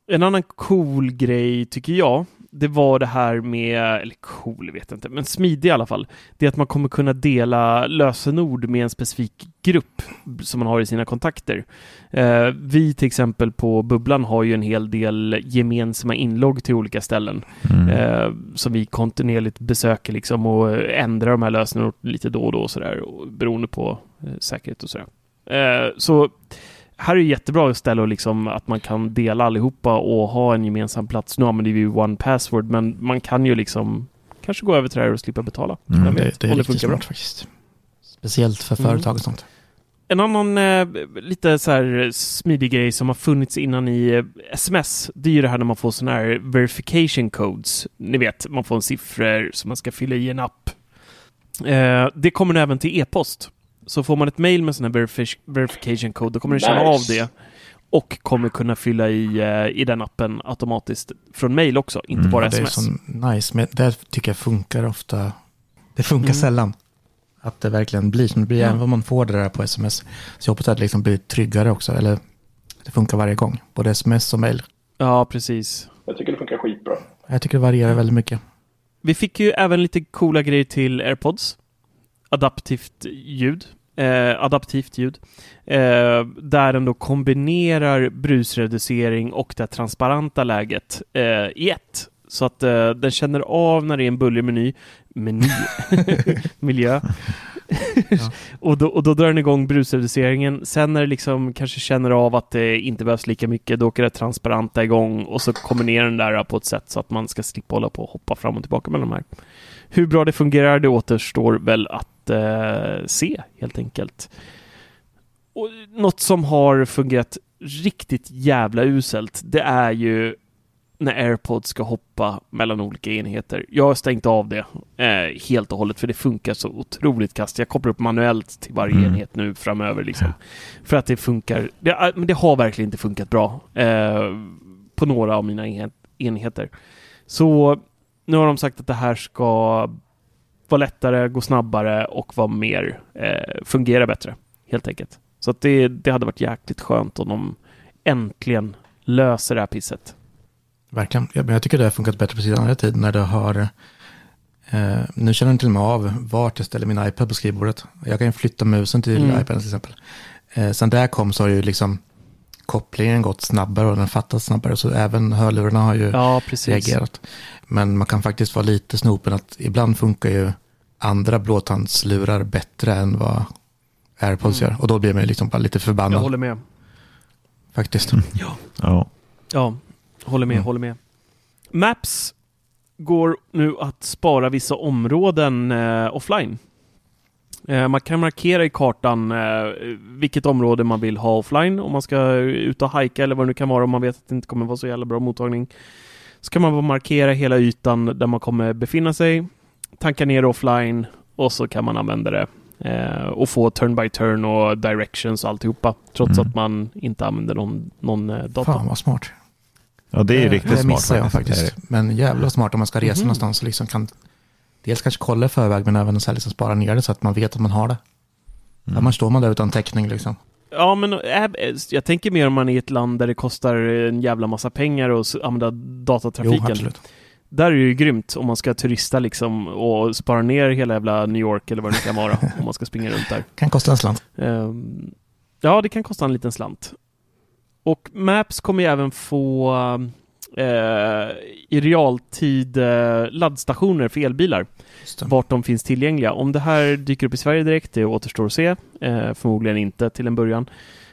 En annan cool grej tycker jag, det var det här med, eller cool vet jag inte, men smidig i alla fall. Det är att man kommer kunna dela lösenord med en specifik grupp som man har i sina kontakter. Eh, vi till exempel på Bubblan har ju en hel del gemensamma inlogg till olika ställen Mm. eh, som vi kontinuerligt besöker liksom och ändrar de här lösenorden lite då och då och sådär beroende på eh, säkerhet och sådär. Eh, så här är det jättebra ställe och liksom att man kan dela allihopa och ha en gemensam plats. Nu använder vi ju One Password, men man kan ju liksom kanske gå över till det här och slippa betala. Mm, Det, det är riktigt bra. smart faktiskt. Speciellt för Mm. företag och sånt. En annan eh, lite så här smidig grej som har funnits innan i eh, sms, det är ju det här när man får sådana här verification codes. Ni vet, man får en siffror som man ska fylla i en app. Eh, det kommer nu även till e-post. Så får man ett mail med sån här verifi- verification code, då kommer den känna Nice. av det och kommer kunna fylla i, eh, i den appen automatiskt från mail också, inte Mm, bara Ja, det är sms. så nice, men det tycker jag funkar ofta. Det funkar Mm. sällan. Att det verkligen blir som det blir, Ja. även om man får det där på sms. Så jag hoppas att det liksom blir tryggare också, eller det funkar varje gång. Både sms och mail. Ja, precis. Jag tycker det funkar skitbra. Jag tycker det varierar väldigt mycket. Vi fick ju även lite coola grejer till AirPods. Adaptivt ljud. Eh, adaptivt ljud. Eh, där den då kombinerar brusreducering och det transparenta läget eh, i ett. Så att eh, den känner av när det är en bullrig meny. Meny. Miljö. Och, då, och då drar den igång brusreduceringen. Sen när det liksom kanske känner av att det inte behövs lika mycket, då åker det transparenta igång och så kombinerar den där på ett sätt så att man ska slippa hålla på och hoppa fram och tillbaka mellan de här. Hur bra det fungerar, det återstår väl att eh, se helt enkelt. Och något som har fungerat riktigt jävla uselt, det är ju när AirPods ska hoppa mellan olika enheter. Jag har stängt av det eh, helt och hållet för det funkar så otroligt kast. Jag kopplar upp manuellt till varje Mm. enhet nu framöver liksom. För att det funkar. Det, äh, men det har verkligen inte funkat bra eh, på några av mina enhet, enheter. Så nu har de sagt att det här ska vara lättare, gå snabbare och vara mer, eh, fungera bättre helt enkelt. Så att det, det hade varit jäkligt skönt om de äntligen löser det här pisset. Verkligen. Ja, men jag tycker det har funkat bättre på senare tid när det har... Eh, nu känner den till och med av vart jag ställer min iPad på skrivbordet. Jag kan ju flytta musen till Mm. iPaden till exempel. Eh, sen där kom så har ju liksom kopplingen gått snabbare och den fattas snabbare. Så även hörlurarna har ju Ja, reagerat. Men man kan faktiskt vara lite snopen att ibland funkar ju andra blåtandslurar bättre än vad AirPods Mm. gör. Och då blir man ju liksom bara lite Jag förbannad håller med. faktiskt. Ja. Ja, håller med, Mm. håller med. Maps går nu att spara vissa områden eh, offline. Eh, man kan markera i kartan eh, vilket område man vill ha offline om man ska ut och hajka eller vad det nu kan vara om man vet att det inte kommer vara så jävla bra mottagning. Så kan man bara markera hela ytan där man kommer befinna sig, tanka ner offline och så kan man använda det eh, och få turn by turn och directions och alltihopa trots Mm. att man inte använder någon, någon eh, dator. Fan vad smart. ja, det är Det- riktigt det smart missar jag faktiskt. Men jävla smart om man ska resa Mhm. någonstans och liksom kan dels kanske kolla i förväg men även så här liksom spara ner det så att man vet att man har det. Mm. Annars står man där utan täckning liksom. Ja, men äh, jag tänker mer om man är i ett land där det kostar en jävla massa pengar att använda Jo, datatrafiken. absolut. Där är det ju grymt om man ska turista liksom och spara ner hela jävla New York eller vad det nu kan vara om man ska springa runt där. Kan kosta en slant. Ehm, ja, det kan kosta en liten slant. Och Maps kommer ju även få eh, i realtid eh, laddstationer för elbilar vart de finns tillgängliga. Om det här dyker upp i Sverige direkt, det återstår att se. Eh, förmodligen inte till en början.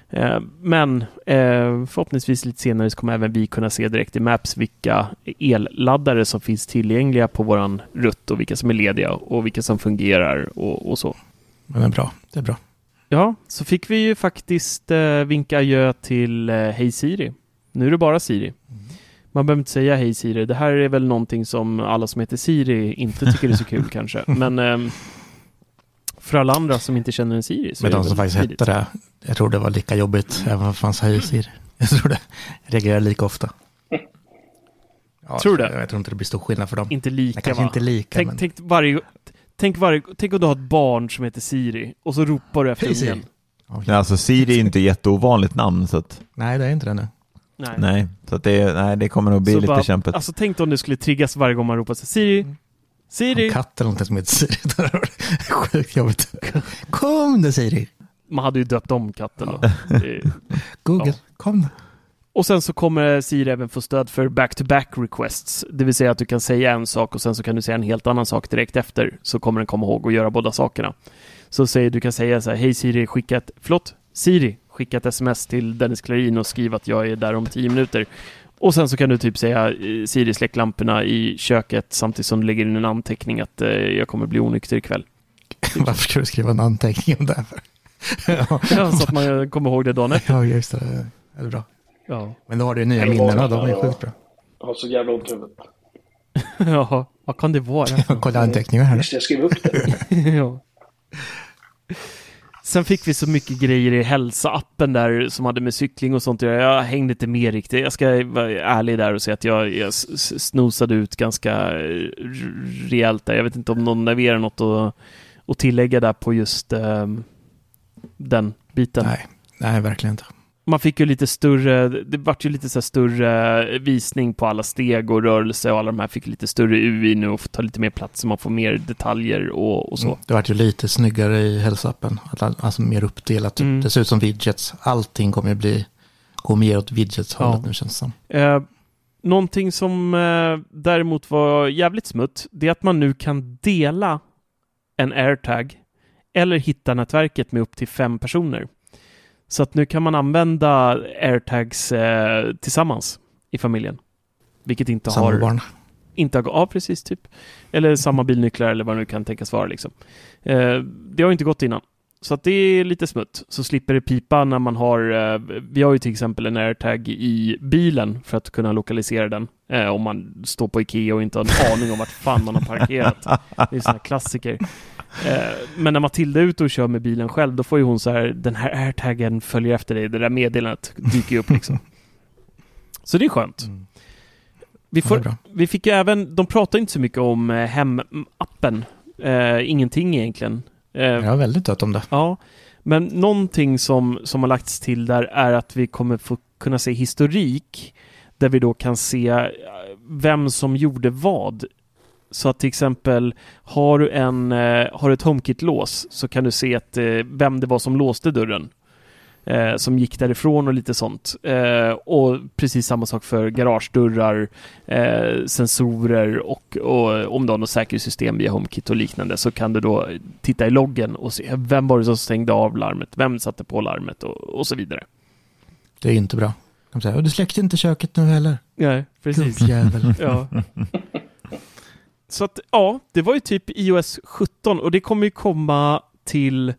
Eh, men eh, förhoppningsvis lite senare så kommer även vi kunna se direkt i Maps vilka elladdare som finns tillgängliga på våran rutt och vilka som är lediga och vilka som fungerar och, och så. Men det är bra. Det är bra. Ja, så fick vi ju faktiskt eh, vinka adjö till Hej Siri. Nu är det bara Siri. Man behöver inte säga Hej Siri. Det här är väl någonting som alla som heter Siri inte tycker är så kul kanske. Men ehm, för alla andra som inte känner en Siri så Men de som faktiskt hette det, jag tror det var lika jobbigt även om det fanns Siri. Jag tror det. Reagerar lika ofta. Ja, Tror du det? Jag, jag tror inte det blir stor skillnad för dem. Inte Nej, lika kanske va? inte lika, tänk, men... tänk varje... Tänk, varje, tänk om du har ett barn som heter Siri och så ropar du efter Siri. ungen. Ja, Nej, Alltså Siri är inte jätteovanligt namn så att, Nej, det är inte det nu. Nej. nej, så att det, nej, det kommer nog bli Så lite bara- kämpigt. Alltså tänk om det skulle triggas varje gång man ropar Siri, Siri. En katt eller någonting som heter Siri. Sjukt jobbigt. Kom nu Siri. Man hade ju döpt om katten. Det- Google, Ja. kom nu. Och sen så kommer Siri även få stöd för back-to-back requests. Det vill säga att du kan säga en sak och sen så kan du säga en helt annan sak direkt efter. Så kommer den komma ihåg att göra båda sakerna. Så säg, du kan säga så här, hej Siri, skicka ett, förlåt, Siri, skicka ett sms till Dennis Klarin och skriv att jag är där om tio minuter. Och sen så kan du typ säga eh, Siri släck lamporna i köket samtidigt som du lägger in en anteckning att eh, jag kommer bli onykter ikväll. Varför ska du skriva en anteckning om det ja. Ja, så att man kommer ihåg det dagen efter. ja, just det. Det är bra. Ja, Men då har du nya minnena, de är sjukt bra. Jag har så jävla ont i huvudet. ja vad kan det vara? Kolla anteckningar här. Just det, jag skrev upp det. ja. Sen fick vi så mycket grejer i hälsa-appen där som hade med cykling och sånt att göra. Jag hängde inte med riktigt. Jag ska vara ärlig där och säga att jag, jag snosade ut ganska eh, rejält där. Jag vet inte om någon levererar något att, att tillägga där på just um, den biten. Nej, nej, verkligen inte. Man fick ju lite större, det vart ju lite så större visning på alla steg och rörelse och alla de här fick lite större UI nu och får ta lite mer plats så man får mer detaljer och, och så. Mm, Det vart ju lite snyggare i hälsoappen. Alltså mer uppdelat. Typ. Mm. Det ser ut som widgets. Allting kommer ju bli, gå mer åt widgets-hållet Ja. nu känns det som. Eh, någonting som eh, däremot var jävligt smutt, det är att man nu kan dela en airtag eller hitta nätverket med upp till fem personer. Så att nu kan man använda airtags eh, tillsammans i familjen. Vilket inte Samma har... barn. Inte har... Ja, precis, typ. Eller samma bilnycklar eller vad det nu kan tänkas vara liksom. Eh, det har inte gått innan. Så att det är lite smutt. Så slipper det pipa när man har... Eh, vi har ju till exempel en airtag i bilen för att kunna lokalisera den. Eh, om man står på Ikea och inte har en aning om vart fan man har parkerat. Det är sådana klassiker. Eh, men när Matilda är ute och kör med bilen själv, då får ju hon så här, den här airtagen följer efter dig. Det där meddelandet dyker ju upp liksom. Så det är skönt. Mm. Vi, får, vi fick ju även, de pratar inte så mycket om hemappen. Eh, ingenting egentligen. Eh, Jag har väldigt dött om det. Ja, men någonting som, som har lagts till där är att vi kommer få kunna se historik där vi då kan se eh, vem som gjorde vad. Så att till exempel har du, en, eh, har du ett HomeKit-lås så kan du se att, eh, vem det var som låste dörren. Eh, som gick därifrån och lite sånt. Eh, och precis samma sak för garagedörrar, eh, sensorer och, och om du har något säkerhetssystem via HomeKit och liknande så kan du då titta i loggen och se vem var det som stängde av larmet, vem satte på larmet och, och så vidare. Det är inte bra. De säger, "Och du släckte inte köket nu heller. Nej, precis. Gubbjävel. Ja. Så att ja, det var ju typ iOS 17 och det kommer ju komma till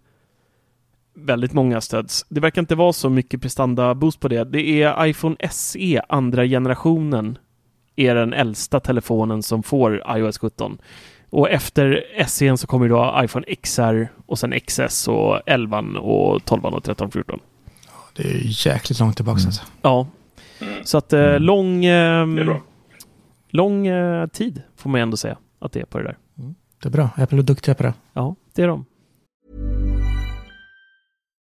väldigt många stöds. Det verkar inte vara så mycket prestanda-boost på det. Det är iPhone SE, andra generationen, är den äldsta telefonen som får iOS 17. Och efter SE så kommer då iPhone XR och sen XS och 11 och 12 och 13 14. Det är jäkligt långt tillbaka. Mm. Alltså. Ja, så att eh, Mm. lång, bra. lång eh, tid får man ändå säga att det är på det där. Det är bra. Apple är duktiga på det. Ja, det är de.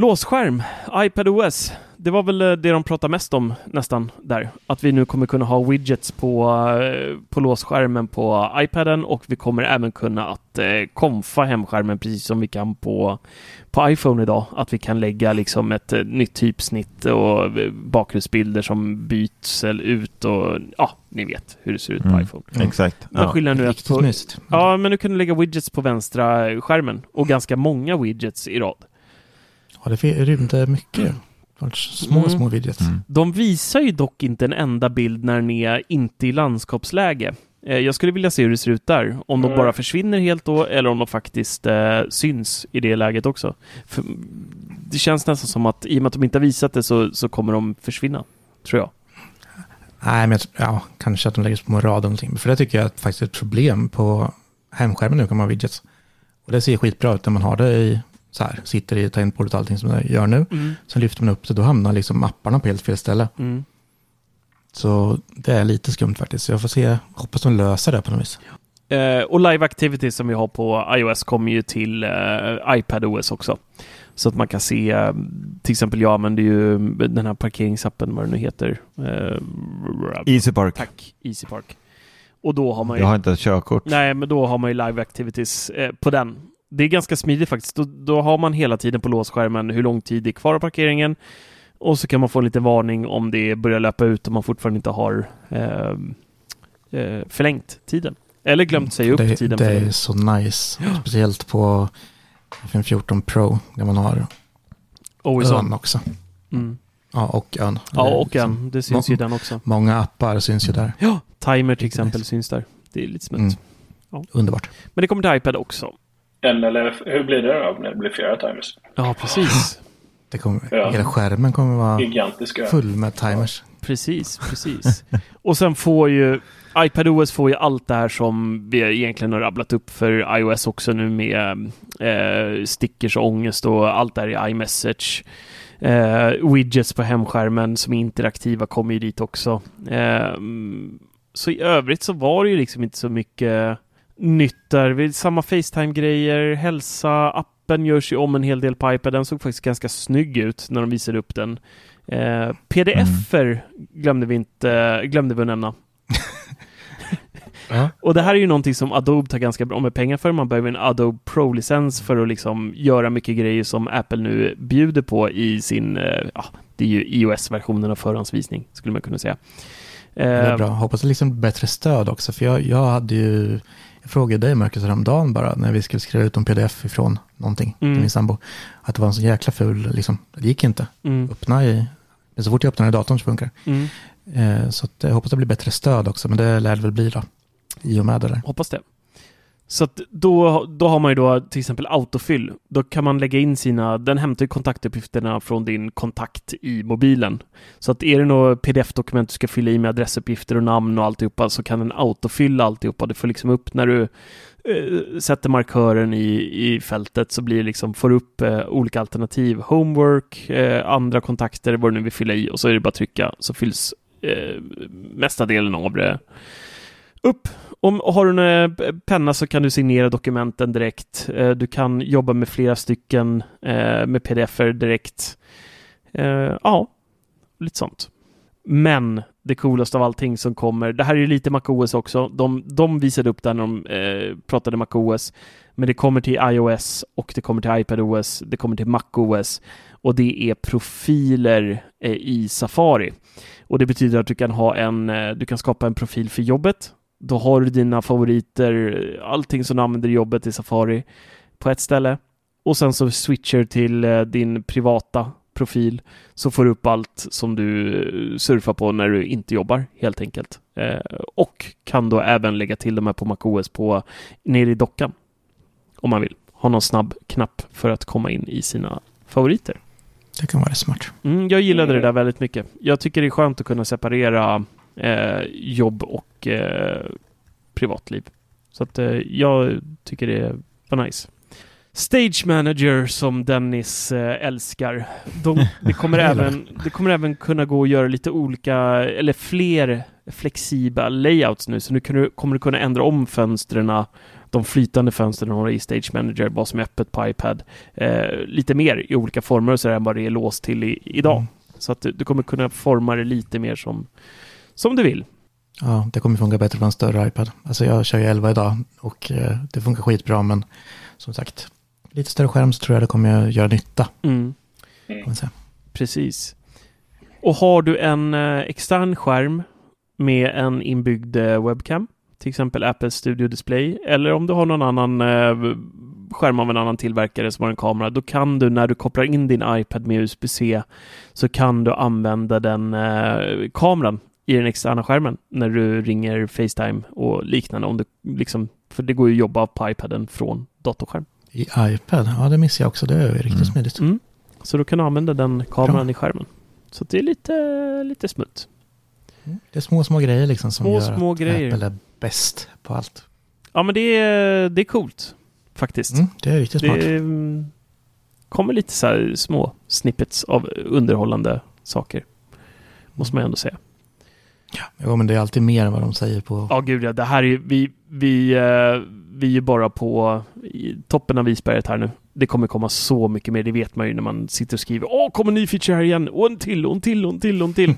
Låsskärm, iPadOS. Det var väl eh, det de pratade mest om nästan där. Att vi nu kommer kunna ha widgets på, eh, på låsskärmen på iPaden och vi kommer även kunna att eh, konfa hemskärmen precis som vi kan på, på iPhone idag. Att vi kan lägga liksom ett eh, nytt typsnitt och bakgrundsbilder som byts eller ut och ja, ni vet hur det ser ut på Mm. iPhone. Exakt. Men Ja. skillnaden nu är att på. Ja, men nu kan du lägga widgets på vänstra skärmen och ganska många widgets i rad. Ja, det rymde mycket. Var Små, Mm. små widgets. Mm. De visar ju dock inte en enda bild när den är inte i landskapsläge. Eh, jag skulle vilja se hur det ser ut där. Om de Mm. bara försvinner helt då eller om de faktiskt eh, syns i det läget också. För, det känns nästan som att i och med att de inte har visat det så, så kommer de försvinna. Tror jag. Nej, men jag, ja, kanske att de lägger sig på en rad eller någonting. För det tycker jag är faktiskt ett problem på hemskärmen nu kan man ha widgets. Och det ser skitbra ut när man har det i, så här, sitter i tangentbordet och allting som det gör nu. Mm. Sen lyfter man upp det, då hamnar liksom apparna på helt fel ställe. Mm. Så det är lite skumt faktiskt. Så jag får se, hoppas de löser det på något vis. Eh, och Live Activity som vi har på iOS kommer ju till eh, iPadOS också. Så att man kan se, eh, till exempel jag använder ju den här parkeringsappen, vad den nu heter. Eh, Easy Park. Tack, Easy Park. Och då har man ju... Jag har inte ett körkort. Nej, men då har man ju live activities eh, på den. Det är ganska smidigt faktiskt. Då, då har man hela tiden på låsskärmen hur lång tid det är kvar av parkeringen. Och så kan man få en liten varning om det börjar löpa ut och man fortfarande inte har eh, eh, förlängt tiden. Eller glömt säga upp det, tiden. det är så nice. Speciellt på iPhone 14 Pro där man har Always ön on. också. Mm. Ja, och ön. Ja, och Liksom, en. Det syns ju den också. Många appar syns ju där. Ja, timer till exempel nice. syns där. Det är lite smutt. Mm. Ja. Underbart. Men det kommer till iPad också. En eller hur blir det då när det blir flera timers? Ja, precis. Det kommer, Ja. Hela skärmen kommer vara Gigantiska. full med timers. Precis, precis. och sen får ju iPadOS får ju allt det här som vi egentligen har rabblat upp för iOS också nu med eh, stickers och ångest och allt det här i iMessage. Eh, widgets på hemskärmen som är interaktiva kommer ju dit också. Eh, så i övrigt så var det ju liksom inte så mycket nytt där. Vi- Samma Facetime-grejer, hälsa, appen görs ju om en hel del på iPad. Den såg faktiskt ganska snygg ut när de visade upp den. Eh, PDF-er glömde vi inte, glömde vi att nämna. Och det här är ju någonting som Adobe tar ganska bra med pengar för. Man behöver en Adobe Pro-licens för att liksom göra mycket grejer som Apple nu bjuder på i sin, eh, ja, det är ju iOS-versionen av förhandsvisning, skulle man kunna säga. Det är Eh, bra. Hoppas det liksom bättre stöd också. För jag, jag hade ju, frågade dig Marcus häromdagen bara när vi skulle skriva ut en pdf ifrån någonting Mm. till min sambo. Att det var en så jäkla ful, liksom, det gick inte. Mm. Öppna i, men så fort jag öppnar i datorn så funkar Mm. eh, Så att jag hoppas det blir bättre stöd också, men det lär det väl bli då. I och med det där. Hoppas det. Så att då, då har man ju då till exempel autofyll. Då kan man lägga in sina, den hämtar ju kontaktuppgifterna från din kontakt i mobilen. Så att är det något pdf-dokument du ska fylla i med adressuppgifter och namn och alltihopa så kan den autofylla alltihopa. Du får liksom upp när du eh, sätter markören i, i fältet så blir det liksom, får upp eh, olika alternativ. Homework, eh, andra kontakter, vad du nu vill fylla i och så är det bara att trycka så fylls eh, mesta delen av det upp. Om har du en eh, penna så kan du signera dokumenten direkt. Eh, du kan jobba med flera stycken eh, med pdf-er direkt. Ja, lite sånt. Men det coolaste av allting som kommer, det här är ju lite MacOS också. De, de visade upp det när de eh, pratade MacOS. Men det kommer till iOS och det kommer till iPadOS, det kommer till MacOS och det är profiler eh, i Safari. Och det betyder att du kan ha en, eh, du kan skapa en profil för jobbet. Då har du dina favoriter, allting som du använder i jobbet i Safari på ett ställe. Och sen så switcher till eh, din privata profil så får du upp allt som du eh, surfar på när du inte jobbar helt enkelt. Eh, och kan då även lägga till de här på MacOS på nere i dockan. Om man vill ha någon snabb knapp för att komma in i sina favoriter. Det kan vara smart. Mm, jag gillade det där väldigt mycket. Jag tycker det är skönt att kunna separera eh, jobb och eh, privatliv. Så att eh, jag tycker det var nice. Stage Manager som Dennis eh, älskar. De, det, kommer även, det kommer även kunna gå att göra lite olika, eller fler flexibla layouts nu. Så nu du, kommer du kunna ändra om fönstren, de flytande fönstren har i Stage Manager, vad som är öppet på iPad, eh, lite mer i olika former så än vad det är låst till i, idag. Mm. Så att du, du kommer kunna forma det lite mer som, som du vill. Ja, det kommer funka bättre på en större iPad. Alltså jag kör ju 11 idag och eh, det funkar skitbra, men som sagt, lite större skärm så tror jag det kommer göra nytta. Mm. Precis. Och har du en eh, extern skärm med en inbyggd eh, webcam, till exempel Apple Studio Display, eller om du har någon annan skärm av en annan tillverkare som har en kamera, då kan du när du kopplar in din iPad med USB-C så kan du använda den eh, kameran i den externa skärmen när du ringer Facetime och liknande. Om du, liksom, för det går ju att jobba på iPaden från datorskärm. I iPad, ja det missar jag också. Det är riktigt Mm. smidigt. Mm. Så då kan du använda den kameran Bra. i skärmen. Så det är lite, lite smutt. Det är små, små grejer liksom som Små, gör små att grejer. Apple är bäst på allt. Ja, men det är, det är coolt faktiskt. Mm, det är riktigt smart. Det mm, kommer lite så små snippets av underhållande saker. Måste man ändå säga. Jo, men det är alltid mer än vad de säger på... Ja, gud ja. Det här är ju, vi, vi, eh, vi är ju bara på toppen av isberget här nu. Det kommer komma så mycket mer, det vet man ju när man sitter och skriver Åh, kommer en ny feature här igen! Och en till, och en till, och en till, och en till.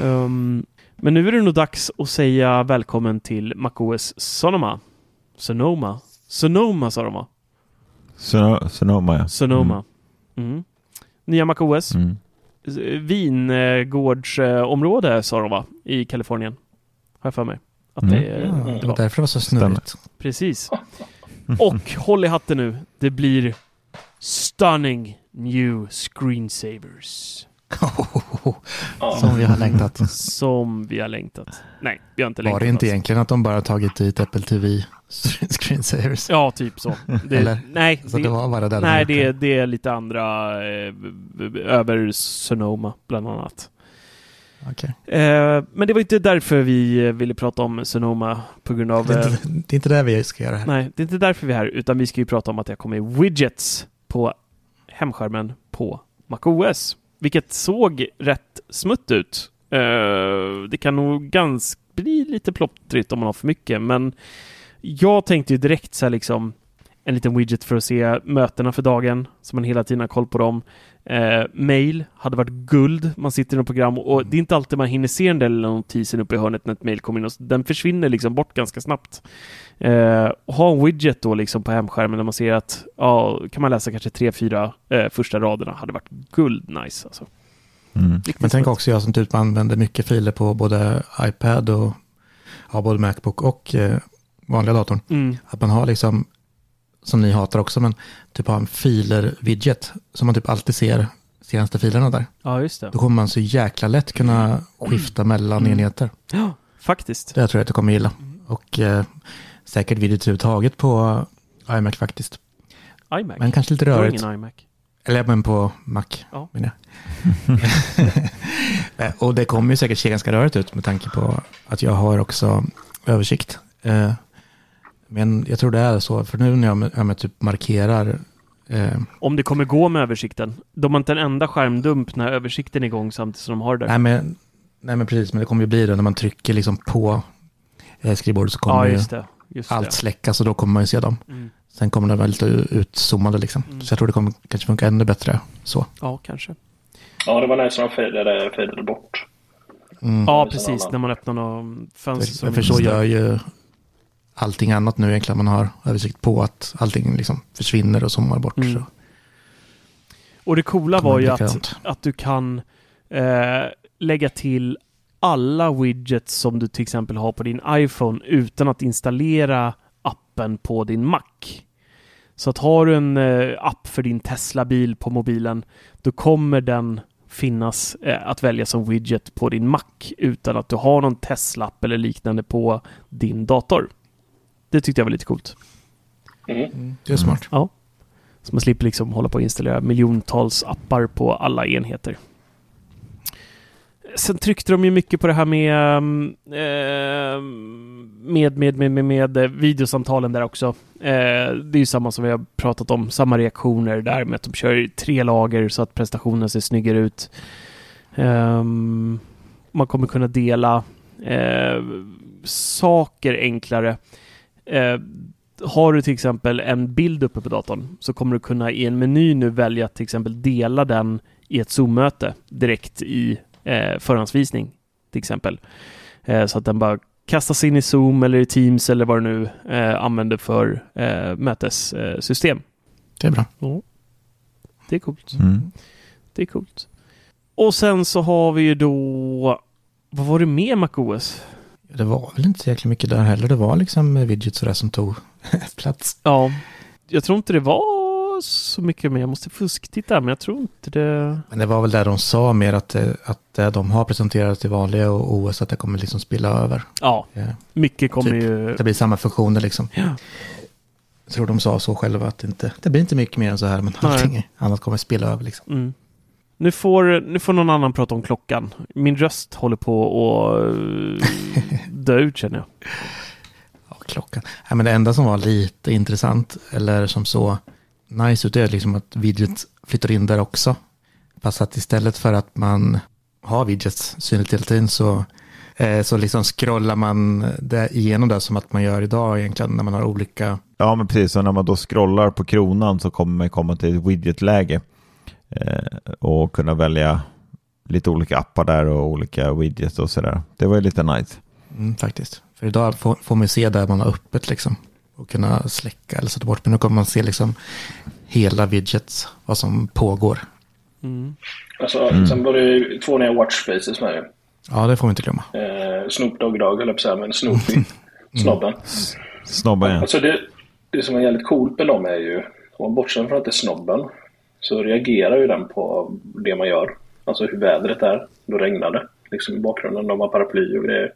um, men nu är det nog dags att säga välkommen till MacOS Sonoma. Sonoma. Sonoma sa de va? Sono- Sonoma ja. Sonoma. Mm. Nya MacOS. Mm. Vingårdsområde sa de va? I Kalifornien. Har jag för mig. Att Mm. det, Ja, det det var var. därför det var så snurrigt. Precis. Och håll i hatten nu. Det blir stunning new screensavers. Som vi har längtat. Som vi har längtat. Nej, vi har inte längtat. Var det inte alls. egentligen att de bara tagit dit Apple TV screensavers? Ja, typ så. Det, Eller? Nej, Så det var bara det de nej det, det. det är lite andra eh, över Sonoma bland annat. Okej. Eh, men det var inte därför vi ville prata om Sonoma på grund av... Det, är eh, inte, det är inte det vi ska göra här. Nej, det är inte därför vi är här, utan vi ska ju prata om att det har kommit widgets på hemskärmen på MacOS. Vilket såg rätt smutt ut. Uh, det kan nog ganska bli lite plottrigt om man har för mycket, men jag tänkte ju direkt så här liksom en liten widget för att se mötena för dagen, så man hela tiden har koll på dem. Eh, mail hade varit guld. Man sitter i något program och det är inte alltid man hinner se den där lilla notisen uppe i hörnet när ett mail kommer in. Och den försvinner liksom bort ganska snabbt. Eh, och ha en widget då liksom på hemskärmen där man ser att ja, kan man läsa kanske tre, fyra eh, första raderna hade varit guld nice alltså. Mm. Men tänk också jag som typ använder mycket filer på både iPad och ja, både Macbook och eh, vanliga datorn. Mm. Att man har liksom, som ni hatar också, men typ ha en filer-widget som man typ alltid ser senaste filerna där. Ja, just det. Då kommer man så jäkla lätt kunna skifta mellan Mm. enheter. Ja, faktiskt. Det tror jag att du kommer gilla. Och eh, säkert widgets överhuvudtaget på iMac faktiskt. iMac. Men kanske lite Jag har rörigt. ingen iMac. Eller men på Mac. Ja. menar jag. Eh, och det kommer ju säkert se ganska rörigt ut med tanke på att jag har också översikt. Eh, Men jag tror det är så, för nu när jag, jag med typ markerar eh, Om det kommer gå med översikten. De har inte en enda skärmdump när översikten är igång samtidigt som de har det. nej, men, nej men precis, men det kommer ju bli det när man trycker liksom på eh, skrivbordet så kommer ja, ju just det. Just allt det. släckas och då kommer man ju se dem. Mm. Sen kommer det vara lite utzoomade liksom. Mm. Så jag tror det kommer kanske funka ännu bättre så. Ja, kanske. Ja, det var nice när de fejdade, fejdade bort. Mm. Ja, precis. När man öppnar något fönster. För, för så gör ju allting annat nu egentligen. Man har översikt på att allting liksom försvinner och zoomar bort. Mm. Så. Och det coola var ju att, att du kan eh, lägga till alla widgets som du till exempel har på din iPhone utan att installera appen på din Mac. Så att har du en eh, app för din Tesla-bil på mobilen, då kommer den finnas eh, att välja som widget på din Mac utan att du har någon Tesla-app eller liknande på din dator. Det tyckte jag var lite coolt. Mm. Det är smart. Ja. Så man slipper liksom hålla på och installera miljontals appar på alla enheter. Sen tryckte de ju mycket på det här med, ehm, ehm, med, med, med, med, med eh, videosamtalen där också. Eh, det är ju samma som vi har pratat om, samma reaktioner där med att de kör i tre lager så att prestationen ser snyggare ut. Ehm, man kommer kunna dela eh, saker enklare. Eh, har du till exempel en bild uppe på datorn så kommer du kunna i en meny nu välja att till exempel dela den i ett Zoom-möte direkt i eh, förhandsvisning till exempel. Eh, så att den bara kastas in i Zoom eller i Teams eller vad du nu eh, använder för eh, mötessystem. Det är bra. Det är coolt. Mm. Det är coolt. Och sen så har vi ju då... Vad var det med MacOS? Det var väl inte så jäkla mycket där heller. Det var liksom widgets och det som tog plats. Ja, jag tror inte det var så mycket mer. Jag måste fusktitta, men jag tror inte det... Men det var väl där de sa mer att, eh, att det de har presenterat i vanliga och OS, att det kommer liksom spilla över. Ja, mycket kommer Typ, ju... Det blir samma funktioner liksom. Ja. Jag tror de sa så själva att inte, det blir inte mycket mer än så här, men Nej. allting annat kommer spilla över liksom. Mm. Nu, får, nu får någon annan prata om klockan. Min röst håller på att dö ut känner jag. Ja, klockan. Ja, men det enda som var lite intressant, eller som så nice ut, är liksom att widgets flyttar in där också. Fast att istället för att man har widgets synligt hela tiden så, eh, så liksom scrollar man det igenom det som att man gör idag egentligen när man har olika Ja, men precis. Och när man då scrollar på kronan så kommer man komma till ett widgetläge och kunna välja lite olika appar där och olika widgets och sådär. Det var ju lite nice. Mm, faktiskt. För idag får, får man se där man har öppet liksom. Och kunna släcka eller sätta bort. Men nu kommer man se liksom hela widgets, vad som pågår. Mm. Alltså, Mm. Sen var det ju två nya watchfaces med ju. Ja, det får vi inte glömma. Eh, Snoop Dogg Dogg höll jag på att säga, men Snoopy. Snobben. Snobben ja. Alltså det, det som är jävligt coolt med dem är ju, om man bortser från att det är snobben, så reagerar ju den på det man gör. Alltså hur vädret är. Då regnar det. Liksom i bakgrunden. De har paraply och grejer.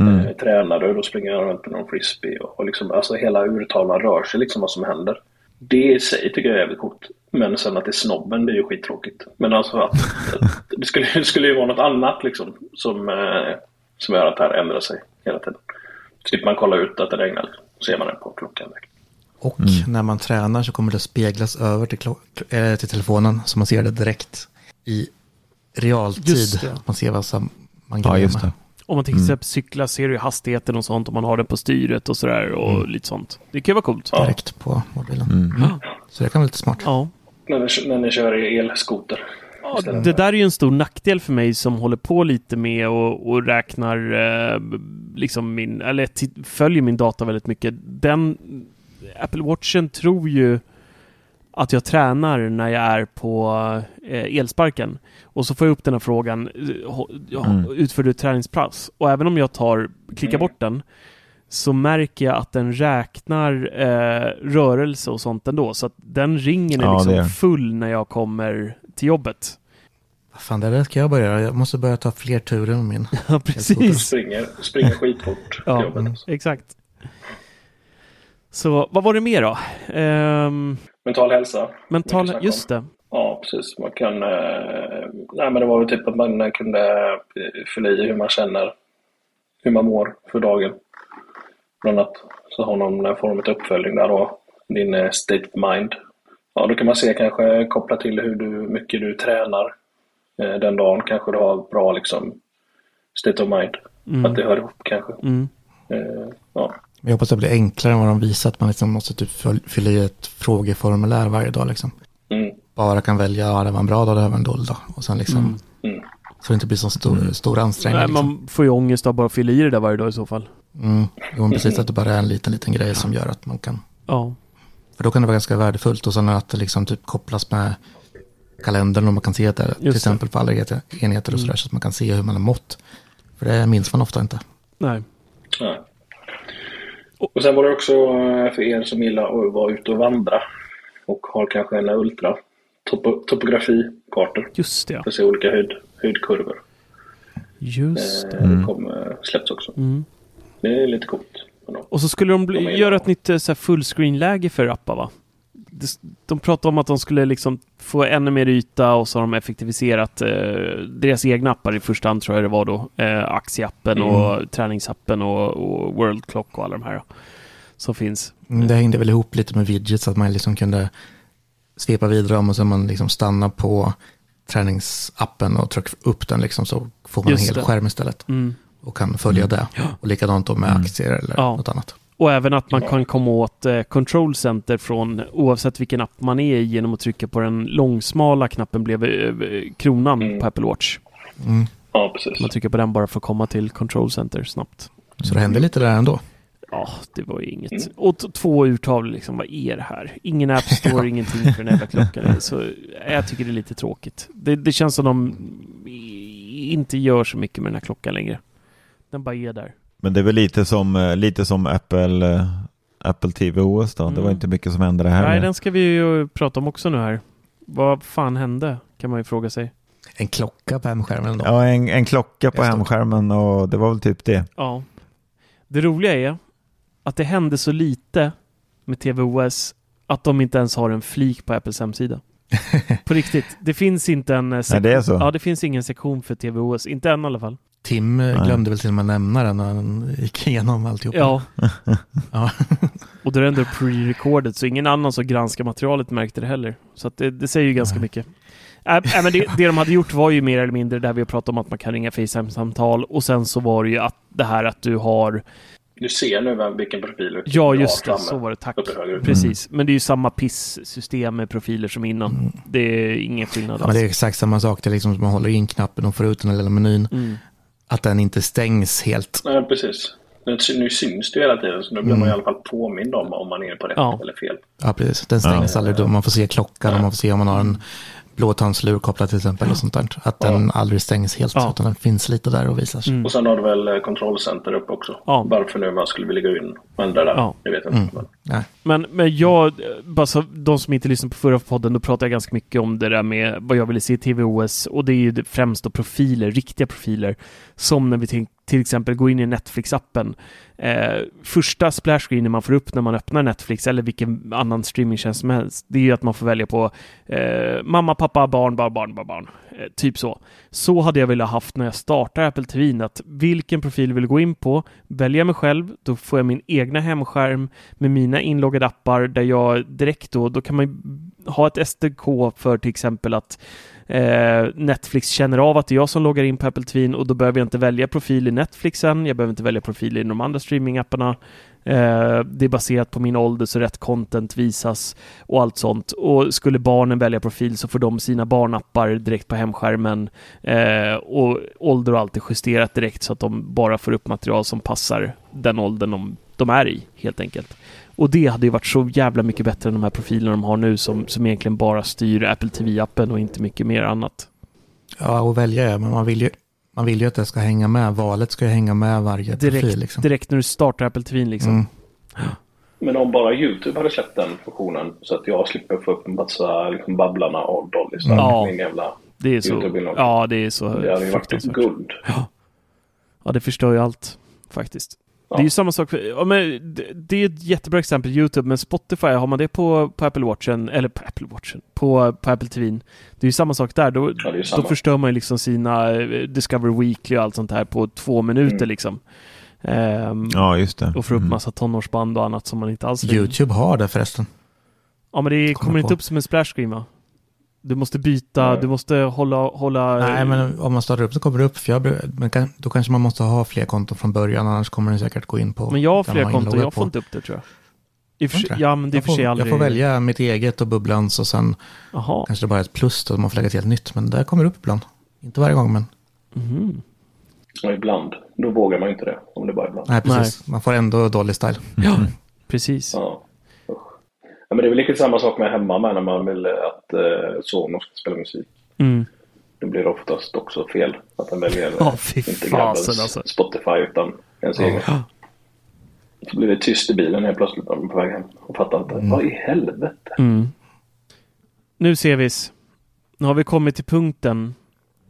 Mm. Eh, tränare och då springer han runt med någon frisbee. Och, och liksom, alltså hela urtavlan rör sig liksom vad som händer. Det i sig tycker jag är jävligt coolt. Men sen att det är snobben, det är ju skittråkigt. Men alltså att, att det, skulle, det skulle ju vara något annat liksom som, eh, som gör att det här ändrar sig hela tiden. Slipper man kolla ut att det regnar, så ser man det på klockan. Och när man tränar så kommer det speglas över till, eh, till telefonen. Så man ser det direkt i realtid. Man ser vad som man Ja, med. det. Om man till exempel cyklar ser du hastigheten och sånt om man har den på styret och sådär och lite sånt. Det kan ju vara coolt. Direkt på mobilen. Mm. Så det kan vara lite smart. Ja. När ni, när ni kör elskoter. Ja, det där är ju en stor nackdel för mig som håller på lite med och, och räknar eh, liksom min, eller följer min data väldigt mycket. Den Apple Watchen tror ju att jag tränar när jag är på eh, elsparken. Och så får jag upp den här frågan, eh, Mm. utför du träningspass? Och även om jag tar, klickar Mm. bort den, så märker jag att den räknar eh, rörelse och sånt ändå. Så att den ringen är Ja, liksom är. full när jag kommer till jobbet. Vad fan, det där ska jag börja göra. Jag måste börja ta fler turer med min. Ja, precis. Springer, springer skitfort till Ja, jobbet. exakt. Så vad var det mer då? Ehm, Mental hälsa. mental, just det. Ja, precis. Man kan... Eh, nej, men det var väl typ att man kunde eh, fylla i hur man känner, hur man mår för dagen. Bland annat. Så har någon form av uppföljning där då. Din eh, state of mind. Ja, då kan man se kanske koppla till hur du, mycket du tränar eh, den dagen. Kanske du har bra liksom state of mind. Mm. Att det hör ihop kanske. Mm. Ja. Men Jag hoppas det blir enklare än vad de visar. Att man liksom måste typ fyll- fylla i ett frågeformulär varje dag. Liksom. Mm. Bara kan välja, ja det var en bra dag, det här var en dålig dag. Och sen liksom, Mm. Mm. så det inte blir så stor, stor ansträngning. Nej, liksom. man får ju ångest av bara att fylla i det där varje dag i så fall. Mm. Jo, men precis att det bara är en liten, liten grej som gör att man kan. Ja. För då kan det vara ganska värdefullt och sen att det liksom typ kopplas med kalendern och man kan se det, till det. Mm. exempel på alla enheter och sådär, så att man kan se hur man har mått. För det minns man ofta inte. Nej. Ja. Och sen var det också eh, för er som gillar att vara ute och vandra och har kanske en ultra topo topografikartor Just det, ja. för att se olika höjd, höjdkurvor. Just Eh, det. Det kommer släpps också. Mm. Det är lite coolt. Och så skulle de bli, göra ett nytt eh, fullscreen-läge för appar va? De pratade om att de skulle liksom få ännu mer yta och så har de effektiviserat eh, deras egna appar i första hand tror jag det var då. Eh, aktieappen och träningsappen och, och World Clock och alla de här som finns. Mm, Det hängde väl ihop lite med widgets, att man liksom kunde svepa vidare om och sen man liksom stannar på träningsappen och trycker upp den liksom så får man Just en hel det. skärm istället Mm. och kan följa det. Och likadant då med Mm. aktier eller Ja. något annat. Och även att man kan komma åt eh, Control Center från oavsett vilken app man är i genom att trycka på den långsmala knappen bredvid eh, kronan Mm. på Apple Watch. Mm. Ja, precis. Man trycker på den bara för att komma till Control Center snabbt. Så det hände lite där ändå. Ja, det var ju inget. Mm. Och två urtavlor, liksom, vad är det här? Ingen App Store, ingenting för den jävla klockan. Så jag tycker det är lite tråkigt. Det, det känns som de inte gör så mycket med den här klockan längre. Den bara är där. Men det är väl lite som, eh, lite som Apple, eh, Apple TV OS då? Det var Mm. inte mycket som hände det här. Nej, den ska vi ju prata om också nu här. Vad fan hände? Kan man ju fråga sig. En klocka på hemskärmen då. Ja, en, en klocka på hemskärmen och det var väl typ det. Ja. Det roliga är att det hände så lite med TVOS att de inte ens har en flik på Apples hemsida. på riktigt. Det finns inte en... eh, Nej, det är så. Ja, det finns ingen sektion för TVOS. Inte än i alla fall. Tim Nej. glömde väl till och med nämna den när han gick igenom alltihopa. Ja. Ja. Och då är det ändå pre-recorded, så ingen annan som granskar materialet märkte det heller. Så att det, det säger ju ganska Nej. mycket. Äh, äh, men det, det de hade gjort var ju mer eller mindre där vi har pratat om att man kan ringa FaceTime-samtal och sen så var det ju att det här att du har... Du ser nu vem, vilken profil du Ja, du just har det. Så var det. Tack. Precis. Men det är ju samma PIS-system med profiler som innan. Det är ingen skillnad Ja, men det är exakt samma sak. Det är liksom som man håller in knappen och får ut den här lilla menyn. Mm. Att den inte stängs helt. Nej, precis. Nu, syns det ju hela tiden, så nu blir Mm. man i alla fall påmind om om man är på rätt Ja. eller fel. Ja, precis. Den stängs Ja. aldrig. då. Man får se klockan och man får se om man har en blåtandslur kopplad till exempel och sånt där. Att den aldrig stängs helt, Ja. utan den finns lite där och visar sig. Mm. Och sen har du väl eh, kontrollcenter upp också. Ja. Varför nu man skulle vilja gå in och ändra där, Ja. det vet jag inte. Mm. Men. Men, men jag, bara så de som inte lyssnade på förra podden, då pratade jag ganska mycket om det där med vad jag ville se i TVOS och det är ju främst då profiler, riktiga profiler. Som när vi till, till exempel gå in i Netflix-appen. Eh, första splashscreenen man får upp när man öppnar Netflix eller vilken annan streamingtjänst som helst, det är ju att man får välja på eh, mamma, pappa, barn, barn, barn, barn, barn. Eh, typ så. Så hade jag velat haft när jag startar Apple TV, att vilken profil vill jag gå in på, välja mig själv, då får jag min egna hemskärm med mina inloggade appar där jag direkt då, då kan man ju ha ett SDK för till exempel att eh, Netflix känner av att det är jag som loggar in på Apple TV och då behöver jag inte välja profil i Netflixen, jag behöver inte välja profil i de andra streamingapparna. Eh, det är baserat på min ålder så rätt content visas och allt sånt. Och skulle barnen välja profil så får de sina barnappar direkt på hemskärmen eh, och ålder och allt är justerat direkt så att de bara får upp material som passar den åldern de, de är i helt enkelt. Och det hade ju varit så jävla mycket bättre än de här profilerna de har nu som, som egentligen bara styr Apple TV-appen och inte mycket mer annat. Ja, och välja är, men man vill ju, man vill ju att det ska hänga med. Valet ska ju hänga med varje Direkt, profil. Liksom. direkt när du startar Apple TV liksom. Mm. men om bara YouTube hade släppt den funktionen så att jag slipper få upp en massa liksom, Babblarna och Dolly Stark, Ja. min jävla Det är så, ja det är så Det hade ju varit guld. Ja, det förstör ju allt faktiskt. Det är ju samma sak, för, ja, men det, det är ett jättebra exempel, YouTube, men Spotify, har man det på, på Apple Watchen, eller på Apple Watchen, på, på Apple TV, det är ju samma sak där. Då, Ja, då förstör man ju liksom sina eh, Discover Weekly och allt sånt här på två minuter Mm. liksom. Ehm, Ja, just det. och får upp Mm. massa tonårsband och annat som man inte alls vill. YouTube har det förresten. Ja, men det Kommer kommer inte upp som en splash screen va? Du måste byta, Nej. du måste hålla, hålla... Nej, men om man startar upp så kommer det upp. För jag, men kan, då kanske man måste ha fler konton från början, annars kommer den säkert gå in på Men jag har man konton, jag får inte upp det tror jag. I för det? ja, men det jag, för får, aldrig... jag får välja mitt eget och bubblans och sen Jaha. kanske det bara är ett plus då, man får lägga till ett nytt. Men det kommer upp ibland. Inte varje gång, men Mhm. Och ibland, då vågar man inte det. Om det bara är ibland. nej, precis. Man får ändå dålig style. Ja, precis. Ja. Ja, men det är väl lite samma sak med hemma med när man vill att eh, Sonos ska spela musik. Mm. Då blir det oftast också fel. Att den väljer eh, fy inte fasen, grabbens alltså. Spotify utan ens egen. Ja. Så blir det tyst i bilen helt plötsligt när man är på väg hem. Och fattar inte. Vad i helvete? Mm. Nu ser vi. Nu har vi kommit till punkten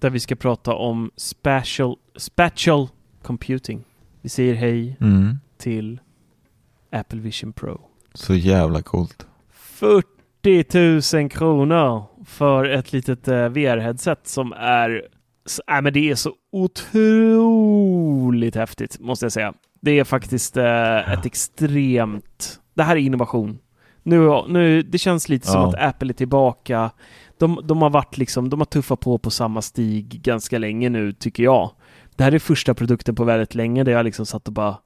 där vi ska prata om spatial, spatial computing. Vi säger hej Mm. till Apple Vision Pro. Så jävla coolt. 40 000 kronor för ett litet eh, VR-headset som är... Äh, men det är så otroligt häftigt, måste jag säga. Det är faktiskt eh, ett extremt... Det här är innovation. Nu, nu, det känns lite som Ja. att Apple är tillbaka. De, de har varit liksom, de har tuffat på på samma stig ganska länge nu, tycker jag. Det här är första produkten på väldigt länge där jag liksom satt och bara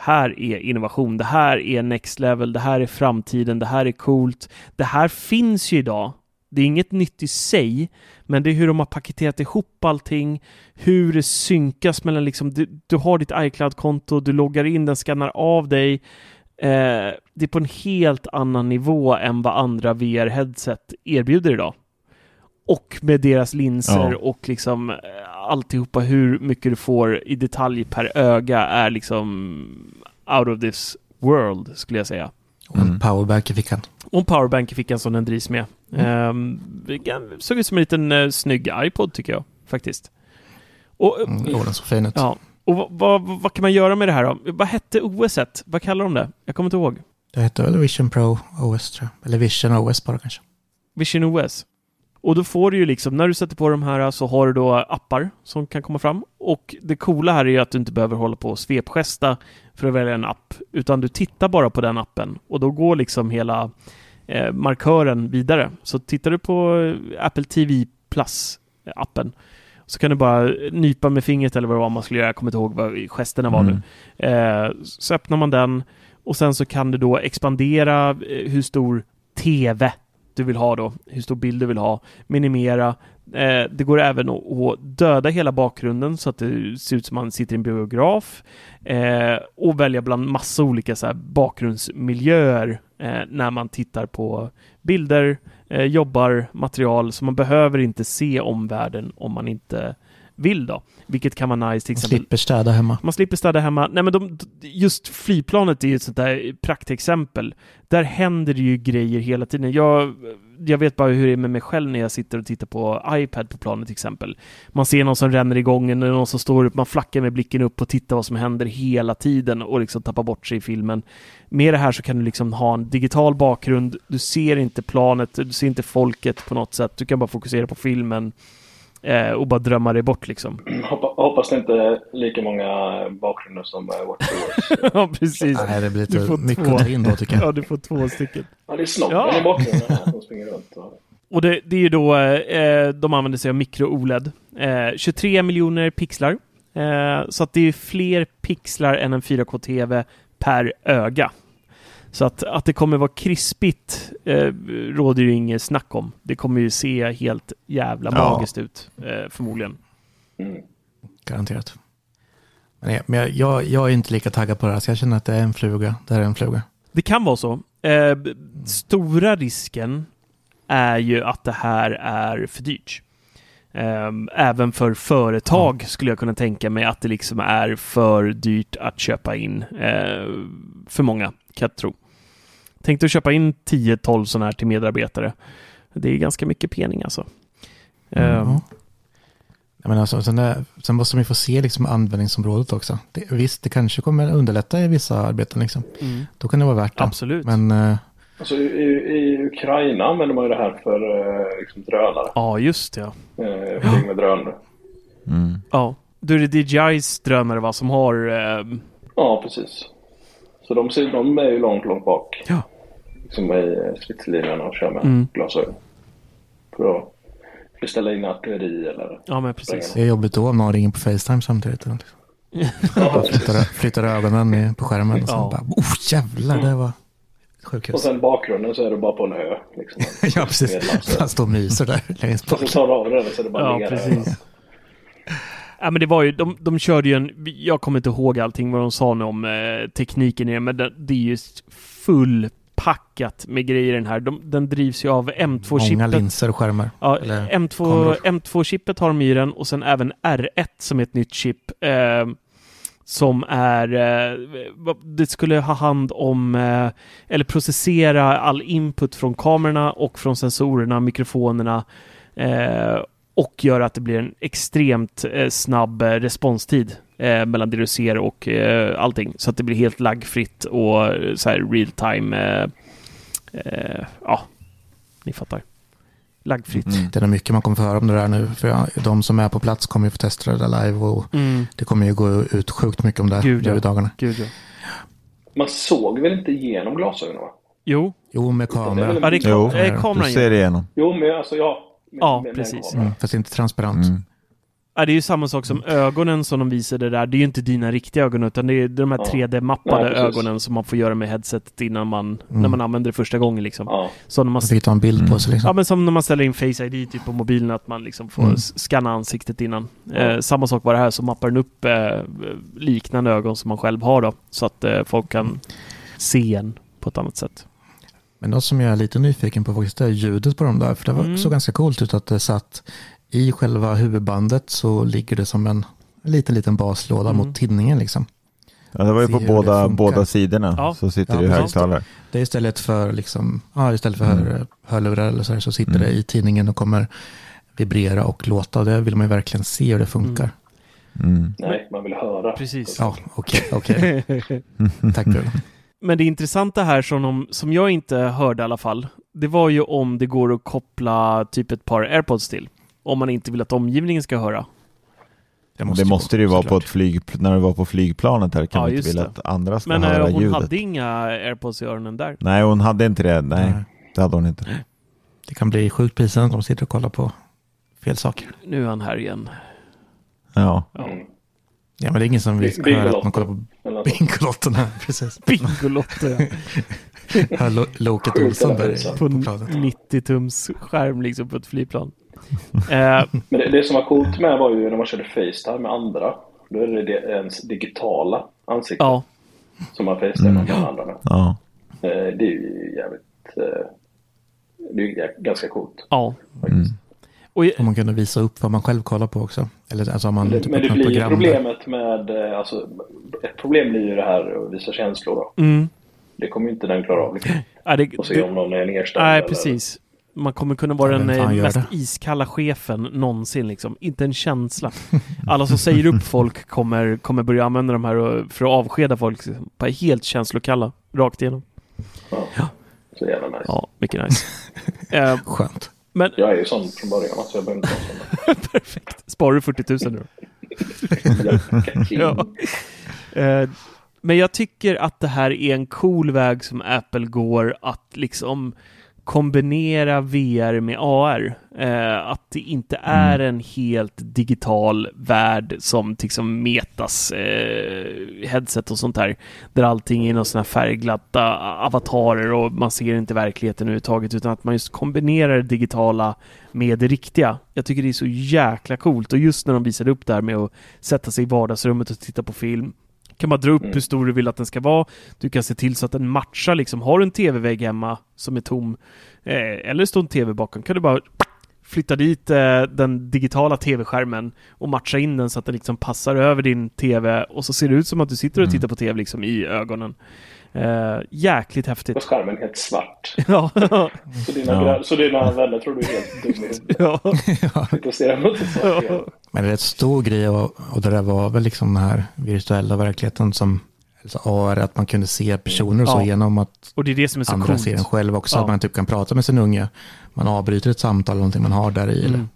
här är innovation, det här är next level, det här är framtiden, det här är coolt. Det här finns ju idag. Det är inget nytt i sig, men det är hur de har paketerat ihop allting, hur det synkas mellan liksom, du, du har ditt iCloud-konto, du loggar in, den skannar av dig. Eh, det är på en helt annan nivå än vad andra VR-headset erbjuder idag. Och med deras linser Ja. och liksom eh, alltihopa, hur mycket du får i detalj per öga är liksom out of this World skulle jag säga. Och en powerbank i fickan. Och en powerbank i fickan som den drivs med. Mm. Um, såg ut som en liten uh, snygg iPod tycker jag faktiskt. Och, Mm, jo, den såg fin ut. Ja. Och vad, vad, vad kan man göra med det här då? Vad hette OS? -et? Vad kallar de det? Jag kommer inte ihåg. Det heter väl Vision Pro OS tror jag. Eller Vision OS bara kanske. Vision OS. Och då får du ju liksom, när du sätter på de här så har du då appar som kan komma fram. Och det coola här är ju att du inte behöver hålla på och svepgesta för att välja en app, utan du tittar bara på den appen och då går liksom hela eh, markören vidare. Så tittar du på Apple TV Plus-appen så kan du bara nypa med fingret eller vad det var man skulle göra, jag kommer inte ihåg vad gesterna var Mm. nu. Eh, så öppnar man den och sen så kan du då expandera eh, hur stor TV du vill ha då, hur stor bild du vill ha, minimera. Eh, det går även att, att döda hela bakgrunden så att det ser ut som man sitter i en biograf eh, och välja bland massa olika så här, bakgrundsmiljöer eh, när man tittar på bilder, eh, jobbar, material, så man behöver inte se omvärlden om man inte vill då. Vilket kan vara nice till Man exempel. slipper städa hemma. Man slipper städa hemma. Nej men de, just flygplanet är ju ett sånt där praktexempel. Där händer det ju grejer hela tiden. Jag, jag vet bara hur det är med mig själv när jag sitter och tittar på iPad på planet till exempel. Man ser någon som ränner igång eller någon som står upp, man flackar med blicken upp och tittar vad som händer hela tiden och liksom tappar bort sig i filmen. Med det här så kan du liksom ha en digital bakgrund, du ser inte planet, du ser inte folket på något sätt, du kan bara fokusera på filmen eh, och bara drömma dig bort liksom. Hoppa- Hoppas det inte är lika många bakgrunder som eh, WatchOS. ja, precis. Nej, det blir Du lite får mycket in då tycker jag. Ja, du får två stycken. Ja, det är snobben Ja. i bakgrunden här som springer runt. Och... Och det, det är ju då, eh, de använder sig av mikro-OLED. Eh, 23 miljoner pixlar. Eh, så att det är fler pixlar än en 4K-TV per öga. Så att, att det kommer vara krispigt eh, råder ju inget snack om. Det kommer ju se helt jävla Ja. magiskt ut, eh, förmodligen. Mm. Garanterat. Men, jag- men jag, jag, är inte lika taggad på det här, så jag känner att det är en fluga. Det här är en fluga. Det kan vara så. Eh, stora risken är ju att det här är för dyrt. Eh, även för företag skulle jag kunna tänka mig att det liksom är för dyrt att köpa in. Eh, för många, kan jag tro. Tänk dig att köpa in 10-12 sådana här till medarbetare. Det är ganska mycket penning alltså. Eh, Ja. Jag menar, alltså, sen, är, sen måste man ju få se liksom, användningsområdet också. Det, visst, det kanske kommer underlätta i vissa arbeten. Liksom. Mm. Då kan det vara värt det. Absolut. Men eh, Alltså, i, i Ukraina använder man ju det här för eh, liksom, drönare. Ja, just det. Ja. Eh, flyg med drönare. Mm. ja. Då är det DJIs drönare va, som har... Eh, Ja, precis. Så de, ser, de är ju långt, långt bak. Ja. Liksom i stridslinjerna och kör med Mm. glasögon. För att beställa in artilleri eller... ja, men precis. det är jobbigt då om någon ringer på Facetime samtidigt. Liksom. Ja. Flyttar, flyttar ögonen på skärmen och sen Ja. bara, oh jävlar, det var Och sjukhus. sen bakgrunden så är det bara på en ö. Liksom. ja, precis. Han står och myser där längst Och bak. så tar du av den så är det bara Ja, ligga där. precis. Ja, men det var ju, de, de körde ju en, jag kommer inte ihåg allting vad de sa nu om eh, tekniken i det, men det, det är ju fullpackat med grejer i den här. De, den drivs ju av Många M2-chippet. linser och skärmar. Ja, Eller M2, kameror. M2-chippet har de i den och sen även R1 som är ett nytt chip. Eh, som är, eh, det skulle ha hand om, eh, eller processera all input från kamerorna och från sensorerna, mikrofonerna eh, och göra att det blir en extremt eh, snabb eh, responstid eh, mellan det du ser och eh, allting. Så att det blir helt laggfritt och så här real time. Ja, ni fattar. Laggfritt. Mm. Det är nog mycket man kommer få höra om det där nu. För de som är på plats kommer ju få testa det där live och Mm. det kommer ju gå ut sjukt mycket om det Gud, ja. i dagarna. Gud ja. Man såg väl inte igenom glasögonen va? Jo, Jo, med kamera. ja, det är Jo, kam- du kameran ser ju. det igenom. Jo, men alltså ja. Med, Ja, med, precis. Mm, fast inte transparent. Mm. Ja, det är ju samma sak som ögonen som de visade där. Det är ju inte dina riktiga ögon utan det är de här Ja. 3D-mappade Nej, precis. ögonen som man får göra med headsetet innan man, Mm. när man använder det första gången liksom. Ja. Så när man, Man fick ta en bild på sig liksom. ja, men som när man ställer in Face ID typ på mobilen att man liksom får Mm. s- scanna ansiktet innan. Ja. Eh, samma sak var det här, så mappar den upp eh, liknande ögon som man själv har då. Så att eh, folk kan se en på ett annat sätt. Men något som jag är lite nyfiken på faktiskt är ljudet på de där. För det var, Mm. såg ganska coolt ut att det satt i själva huvudbandet så ligger det som en liten, liten baslåda Mm. mot tinningen liksom. Ja, det var ju på båda, båda sidorna Ja. så sitter Ja, det ju högtalare. Det är istället för liksom, ja, istället för hör, hörlurar eller så, här, så sitter Mm. det i tidningen och kommer vibrera och låta. Det vill man ju verkligen se hur det funkar. Mm. Nej, man vill höra. Precis. Ja, okej, okej. Tack Bruno. Men det intressanta här som, de, som jag inte hörde i alla fall, det var ju om det går att koppla typ ett par airpods till. Om man inte vill att omgivningen ska höra. Det måste, det ju vara på ett flyg, när du var på flygplanet här kan Ja, man inte vilja det. att andra ska Men höra eh, hon ljudet. hade inga airpods i öronen där. Nej, hon hade inte det. Nej, Nej. det hade hon inte. Det kan bli sjukt pinsamt om de sitter och kollar på fel saker. Nu är han här igen. Ja. Mm. Ja, men det är ingen som vill höra att man kollar på. Bingolotterna. Precis. Bingolotto ja. Hör Lo- Loket Olsson där På på planet. 90 tums skärm liksom på ett flygplan. Eh, Men det, det som var coolt med var ju när man körde Facetime med andra. Då är det, ens digitala ansikte ja, som man Facetimar med andra med. Ja. Eh, Det är ju jävligt... eh, Det är ju ganska coolt. ja. Mm. Och, Om man kunde visa upp vad man själv kollar på också. Eller alltså man Men det, typ men det öppnar blir ju problemet med... Alltså, ett problem blir ju det här att visa känslor då. mm, Det kommer ju inte den klara av. Liksom. ja, det, Och se det, om någon är nedstämd. nej, eller- precis. Man kommer kunna vara den eh, mest det? iskalla chefen någonsin liksom. Inte en känsla. Alla som säger upp folk kommer, kommer börja använda de här och- för att avskeda folk. liksom. Bara helt känslokalla. Rakt igenom. Ja. Så jävla nice. Ja, mycket nice. eh, Skönt. men Jag är ju sån från början. Alltså jag behöver inte vara sån. perfekt. Sparar du 40 000 nu. Ja. Eh, Men jag tycker att det här är en cool väg som Apple går att liksom kombinera VR med AR. Eh, att det inte är en helt digital värld som liksom metas eh, headset och sånt där. Där allting är någon sån här färgglatta avatarer och man ser inte verkligheten överhuvudtaget utan att man just kombinerar det digitala med det riktiga. Jag tycker det är så jäkla coolt och just när de visade upp det här med att sätta sig i vardagsrummet och titta på film kan man dra upp Mm. hur stor du vill att den ska vara. Du kan se till så att den matchar liksom. Har du en tv-vägg hemma som är tom eh, eller står en tv bakom kan du bara flytta dit eh, den digitala tv-skärmen och matcha in den så att den liksom passar över din tv och så ser det ut som att du sitter och Mm. tittar på tv liksom i ögonen. Eh, jäkligt Och häftigt. skärmen är helt svart. ja, Så dina, Ja. gra- så dina vänner tror du är helt dum i ja, och en skärm. Men det är ett stor grej och, och det där var väl liksom den här virtuella verkligheten som alltså AR, att man kunde se personer och så Ja. genom att och det är det som är så andra coolt. ser en själv också. Ja. Att man typ kan prata med sin unge. Man avbryter ett samtal eller någonting man har där i. Eller Mm.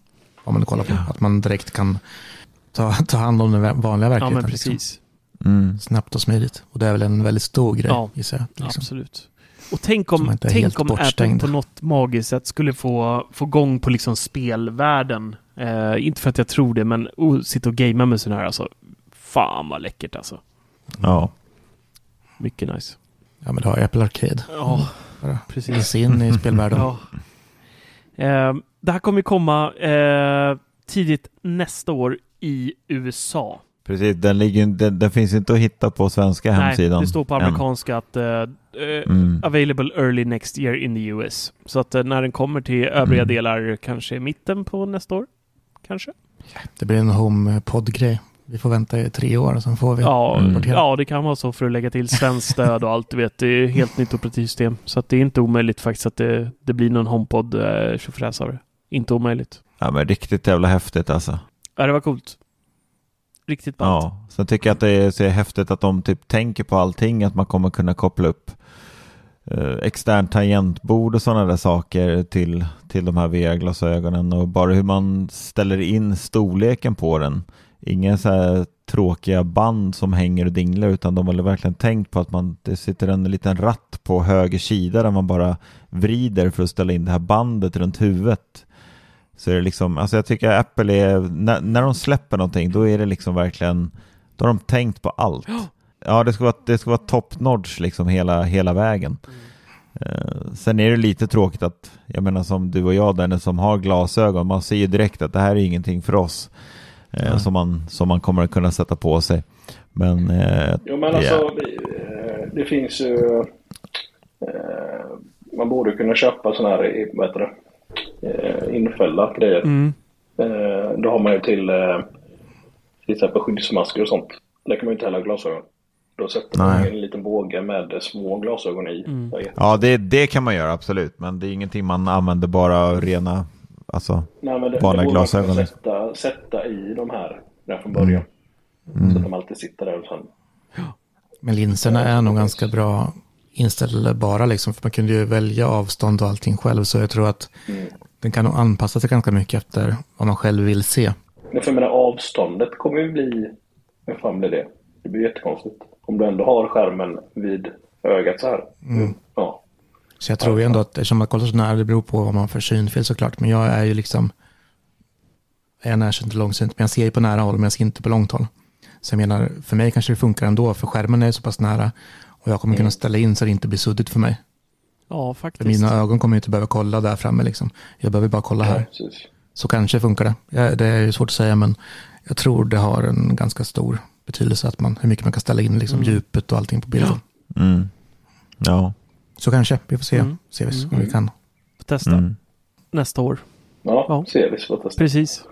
vad man kollar på. Att man direkt kan ta, ta hand om den vanliga Ja, verkligheten. men liksom. Mm. Snabbt och smidigt. Och det är väl en väldigt stor grej Ja. gissar jag. Liksom. Absolut. Och tänk om, tänk om Apple på något magiskt sätt skulle få, få gång på liksom spelvärlden. Eh, inte för att jag tror det, men oh, sitta och gamea med sån här alltså. Fan vad läckert alltså. Ja. Mycket nice. Ja men du har Apple Arcade. Ja, Bara precis. sig in i spelvärlden. Ja. Eh, det här kommer ju komma eh, tidigt nästa år i USA. Precis, den, ligger, den, den finns inte att hitta på svenska hemsidan. Nej, det står på än. amerikanska att eh, eh, Mm. available early next year in the US. Så att eh, när den kommer till övriga Mm. delar kanske i mitten på nästa år. Kanske? Det blir en HomePod-grej. Vi får vänta i tre år och sen får vi Ja, Mm. ja, det kan vara så för att lägga till svenskt stöd och allt. Du vet, det är helt nytt operativsystem. Så att det är inte omöjligt faktiskt att det, det blir någon HomePod eh, tjofräs av det. Inte omöjligt. Ja, men riktigt jävla häftigt alltså. Ja, det var coolt. Riktigt ballt. Ja, sen tycker jag att det är så häftigt att de typ tänker på allting, att man kommer kunna koppla upp eh, externt tangentbord och sådana där saker till, till de här VR-glasögonen och bara hur man ställer in storleken på den. Inga så här tråkiga band som hänger och dinglar utan de har verkligen tänkt på att man, det sitter en liten ratt på höger sida där man bara vrider för att ställa in det här bandet runt huvudet. Så är det liksom, alltså jag tycker Apple är, när, när de släpper någonting då är det liksom verkligen, då har de tänkt på allt. Ja, det ska vara, det ska vara top notch liksom hela, hela vägen. Eh, sen är det lite tråkigt att, jag menar som du och jag Dennis som har glasögon, man ser ju direkt att det här är ingenting för oss. eh, Nej. som, man, som man kommer att kunna sätta på sig. Men, eh, Jo men alltså det, det finns ju... Eh, man borde kunna köpa sådana här, i- vad heter det? Eh, infällda grejer. Mm. Eh, då har man ju till eh, till exempel skyddsmasker och sånt. Där kan man ju inte heller ha glasögon. Då sätter man Nej. en liten båge med små glasögon i. Mm. Ja, det, det kan man göra absolut. Men det är ingenting man använder bara rena, alltså Nej, men det, vanliga det borde man glasögon. Sätta, sätta i de här redan från början. Mm. Så att de alltid sitter där och sen. Men linserna är nog ganska bra inställbara liksom. För man kunde ju välja avstånd och allting själv. Så jag tror att Mm. den kan nog anpassa sig ganska mycket efter vad man själv vill se. Men för jag menar, avståndet kommer ju bli... Hur fan blir det? Det blir jättekonstigt. Om du ändå har skärmen vid ögat så här. Mm. Ja. Så jag tror ju ändå att eftersom man kollar så nära, det beror på vad man har för synfel såklart. Men jag är ju liksom, jag är närsynt och långsynt, men jag ser ju på nära håll, men jag ser inte på långt håll. Så jag menar, för mig kanske det funkar ändå, för skärmen är så pass nära. Och jag kommer kunna ställa in så det inte blir suddigt för mig. Ja, För faktiskt. mina ögon kommer inte behöva kolla där framme liksom. Jag behöver bara kolla här. Precis. Så kanske funkar det. Ja, det är ju svårt att säga, men jag tror det har en ganska stor betydelse att man, hur mycket man kan ställa in liksom, Mm. djupet och allting på bilden. Mm. Ja. Så kanske, vi får se, Mm. se vi, Mm. om vi kan. Testa Mm. nästa år. Ja, Ja. ser vi så får testa. Precis.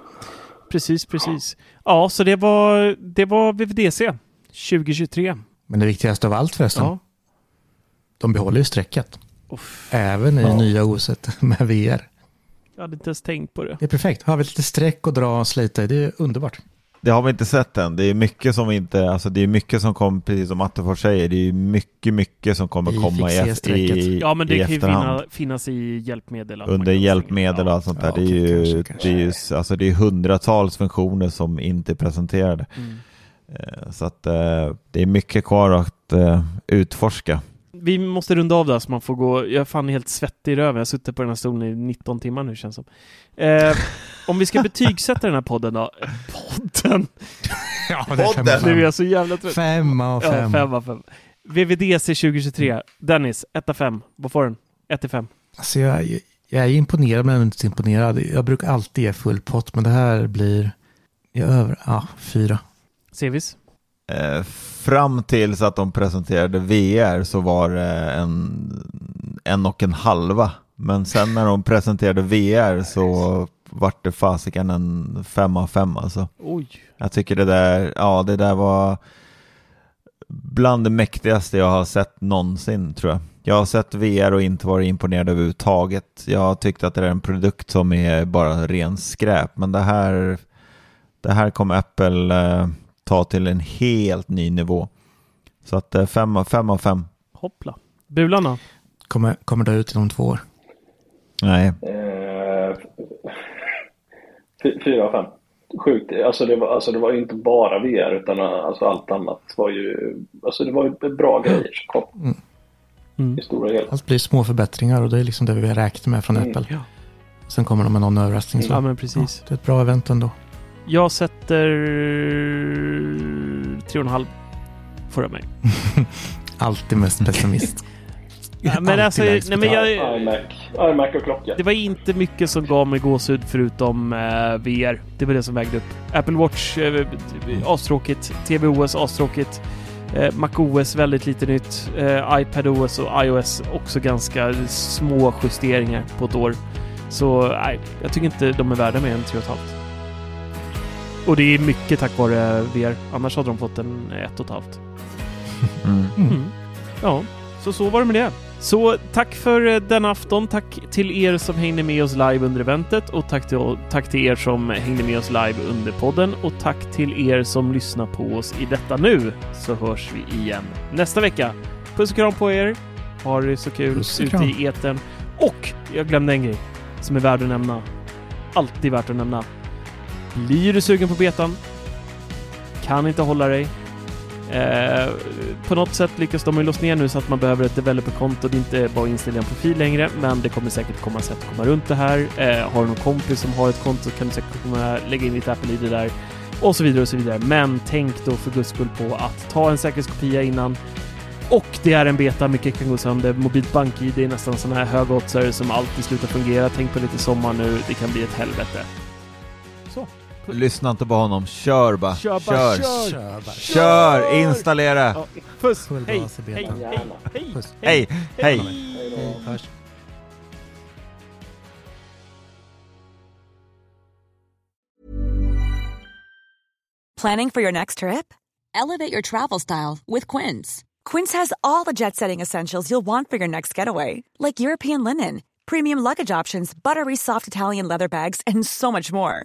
Precis, precis. Ja, så det var, det var VVDC 2023. Men det viktigaste av allt förresten, Ja. de behåller ju strecket. Uff, Även i Ja. nya OSet med VR. jag hade inte ens tänkt på det. Det är perfekt. Har vi lite streck och dra och slita i, det är underbart. Det har vi inte sett än. Det är mycket som inte, alltså det är mycket som kommer, precis som Attefors säger, det är mycket, mycket som kommer Vi komma i, i, Ja, men det kan ju efterhand. finna, finnas i hjälpmedel. att Under hjälpmedel och allt sånt där. Ja, det är okej, ju, kanske, kanske. det är ju, alltså det är hundratals funktioner som inte är presenterade. Mm. Eh, så att eh, det är mycket kvar att eh, utforska. Vi måste runda av där så man får gå. Jag är fan helt svettig i röven. Jag har suttit på den här stolen i 19 timmar nu känns det som. Eh, om vi ska betygsätta den här podden då? Podden! Ja, det är podden! Nu är jag så jävla trött. Femma av fem. Ja, femma av fem. VVDC 2023. Dennis, 1 av 5. Vad får den? 1 till 5. Alltså jag, jag är imponerad men inte imponerad. Jag brukar alltid ge full pott men det här blir... Jag över... Ja, ah, 4. Sevis? Eh, fram tills att de presenterade VR så var det en, en och en halva. Men sen när de presenterade VR så vart det fasiken en fem av fem alltså. Oj. Jag tycker det där, ja det där var bland det mäktigaste jag har sett någonsin tror jag. Jag har sett VR och inte varit imponerad överhuvudtaget. Jag tyckte att det är en produkt som är bara ren skräp, men det här, det här kom Apple eh, ta till en helt ny nivå. Så att eh, fem, av- fem av fem. Hoppla. Bulan då? Kommer, kommer det ut inom två år. Nej, Eh, fy- fyra av fem. Sjukt. Alltså det, var, alltså det var ju inte bara VR utan alltså allt annat var ju... Alltså det var ju bra grejer som kom. Mm. I stora hela. Allt blir små förbättringar och det är liksom det vi har räknat med från Mm. Apple. Ja. Sen kommer de med någon överraskning. Så. Ja, men precis. Det är ett bra event ändå. Jag sätter 3,5 får jag mig. Alltid mest pessimist. Ja, men alltså, nej, men jag, iMac. iMac och klocka. det var inte mycket som gav mig gåshud förutom eh, VR. Det var det som vägde upp. Apple Watch, eh, astråkigt. TVOS, astråkigt. Eh, MacOS, väldigt lite nytt. Eh, iPadOS och iOS, också ganska små justeringar på ett år. Så nej, jag tycker inte de är värda mer än 3,5. Och det är mycket tack vare VR. Annars hade de fått en 1,5. mm. Mm. Ja, så så var det med det. Så tack för eh, denna afton. Tack till er som hängde med oss live under eventet och tack till, tack till er som hängde med oss live under podden och tack till er som lyssnar på oss i detta nu så hörs vi igen nästa vecka. Puss och kram på er. Ha det så kul och ute i etern. Och jag glömde en grej som är värd att nämna. Alltid värt att nämna. Blir du sugen på betan? Kan inte hålla dig. Eh, på något sätt lyckas de ju låsa ner nu så att man behöver ett developerkonto. Det är inte bara att installera en profil längre, men det kommer säkert komma sätt att komma runt det här. Eh, har du någon kompis som har ett konto kan du säkert komma lägga in ditt Apple-ID där och så vidare och så vidare. Men tänk då för guds skull på att ta en säkerhetskopia innan. Och det är en beta, mycket kan gå sönder. Mobilt BankID är nästan sådana här högoddsare som alltid slutar fungera. Tänk på lite sommar nu, det kan bli ett helvete. Lyssna inte på honom, kör bara. Kör bara, kör. kör! Kör bara. Kör! Installera! Ja, puss! Hej! Hej! Hej! Hej! Puss. Hej! Hej! Hej. Hörs. Planning for your next trip? Elevate your travel style with Quince. Quince has all the jet setting essentials you'll want for your next getaway, like European linen, premium luggage options, buttery soft Italian leather bags, and so much more.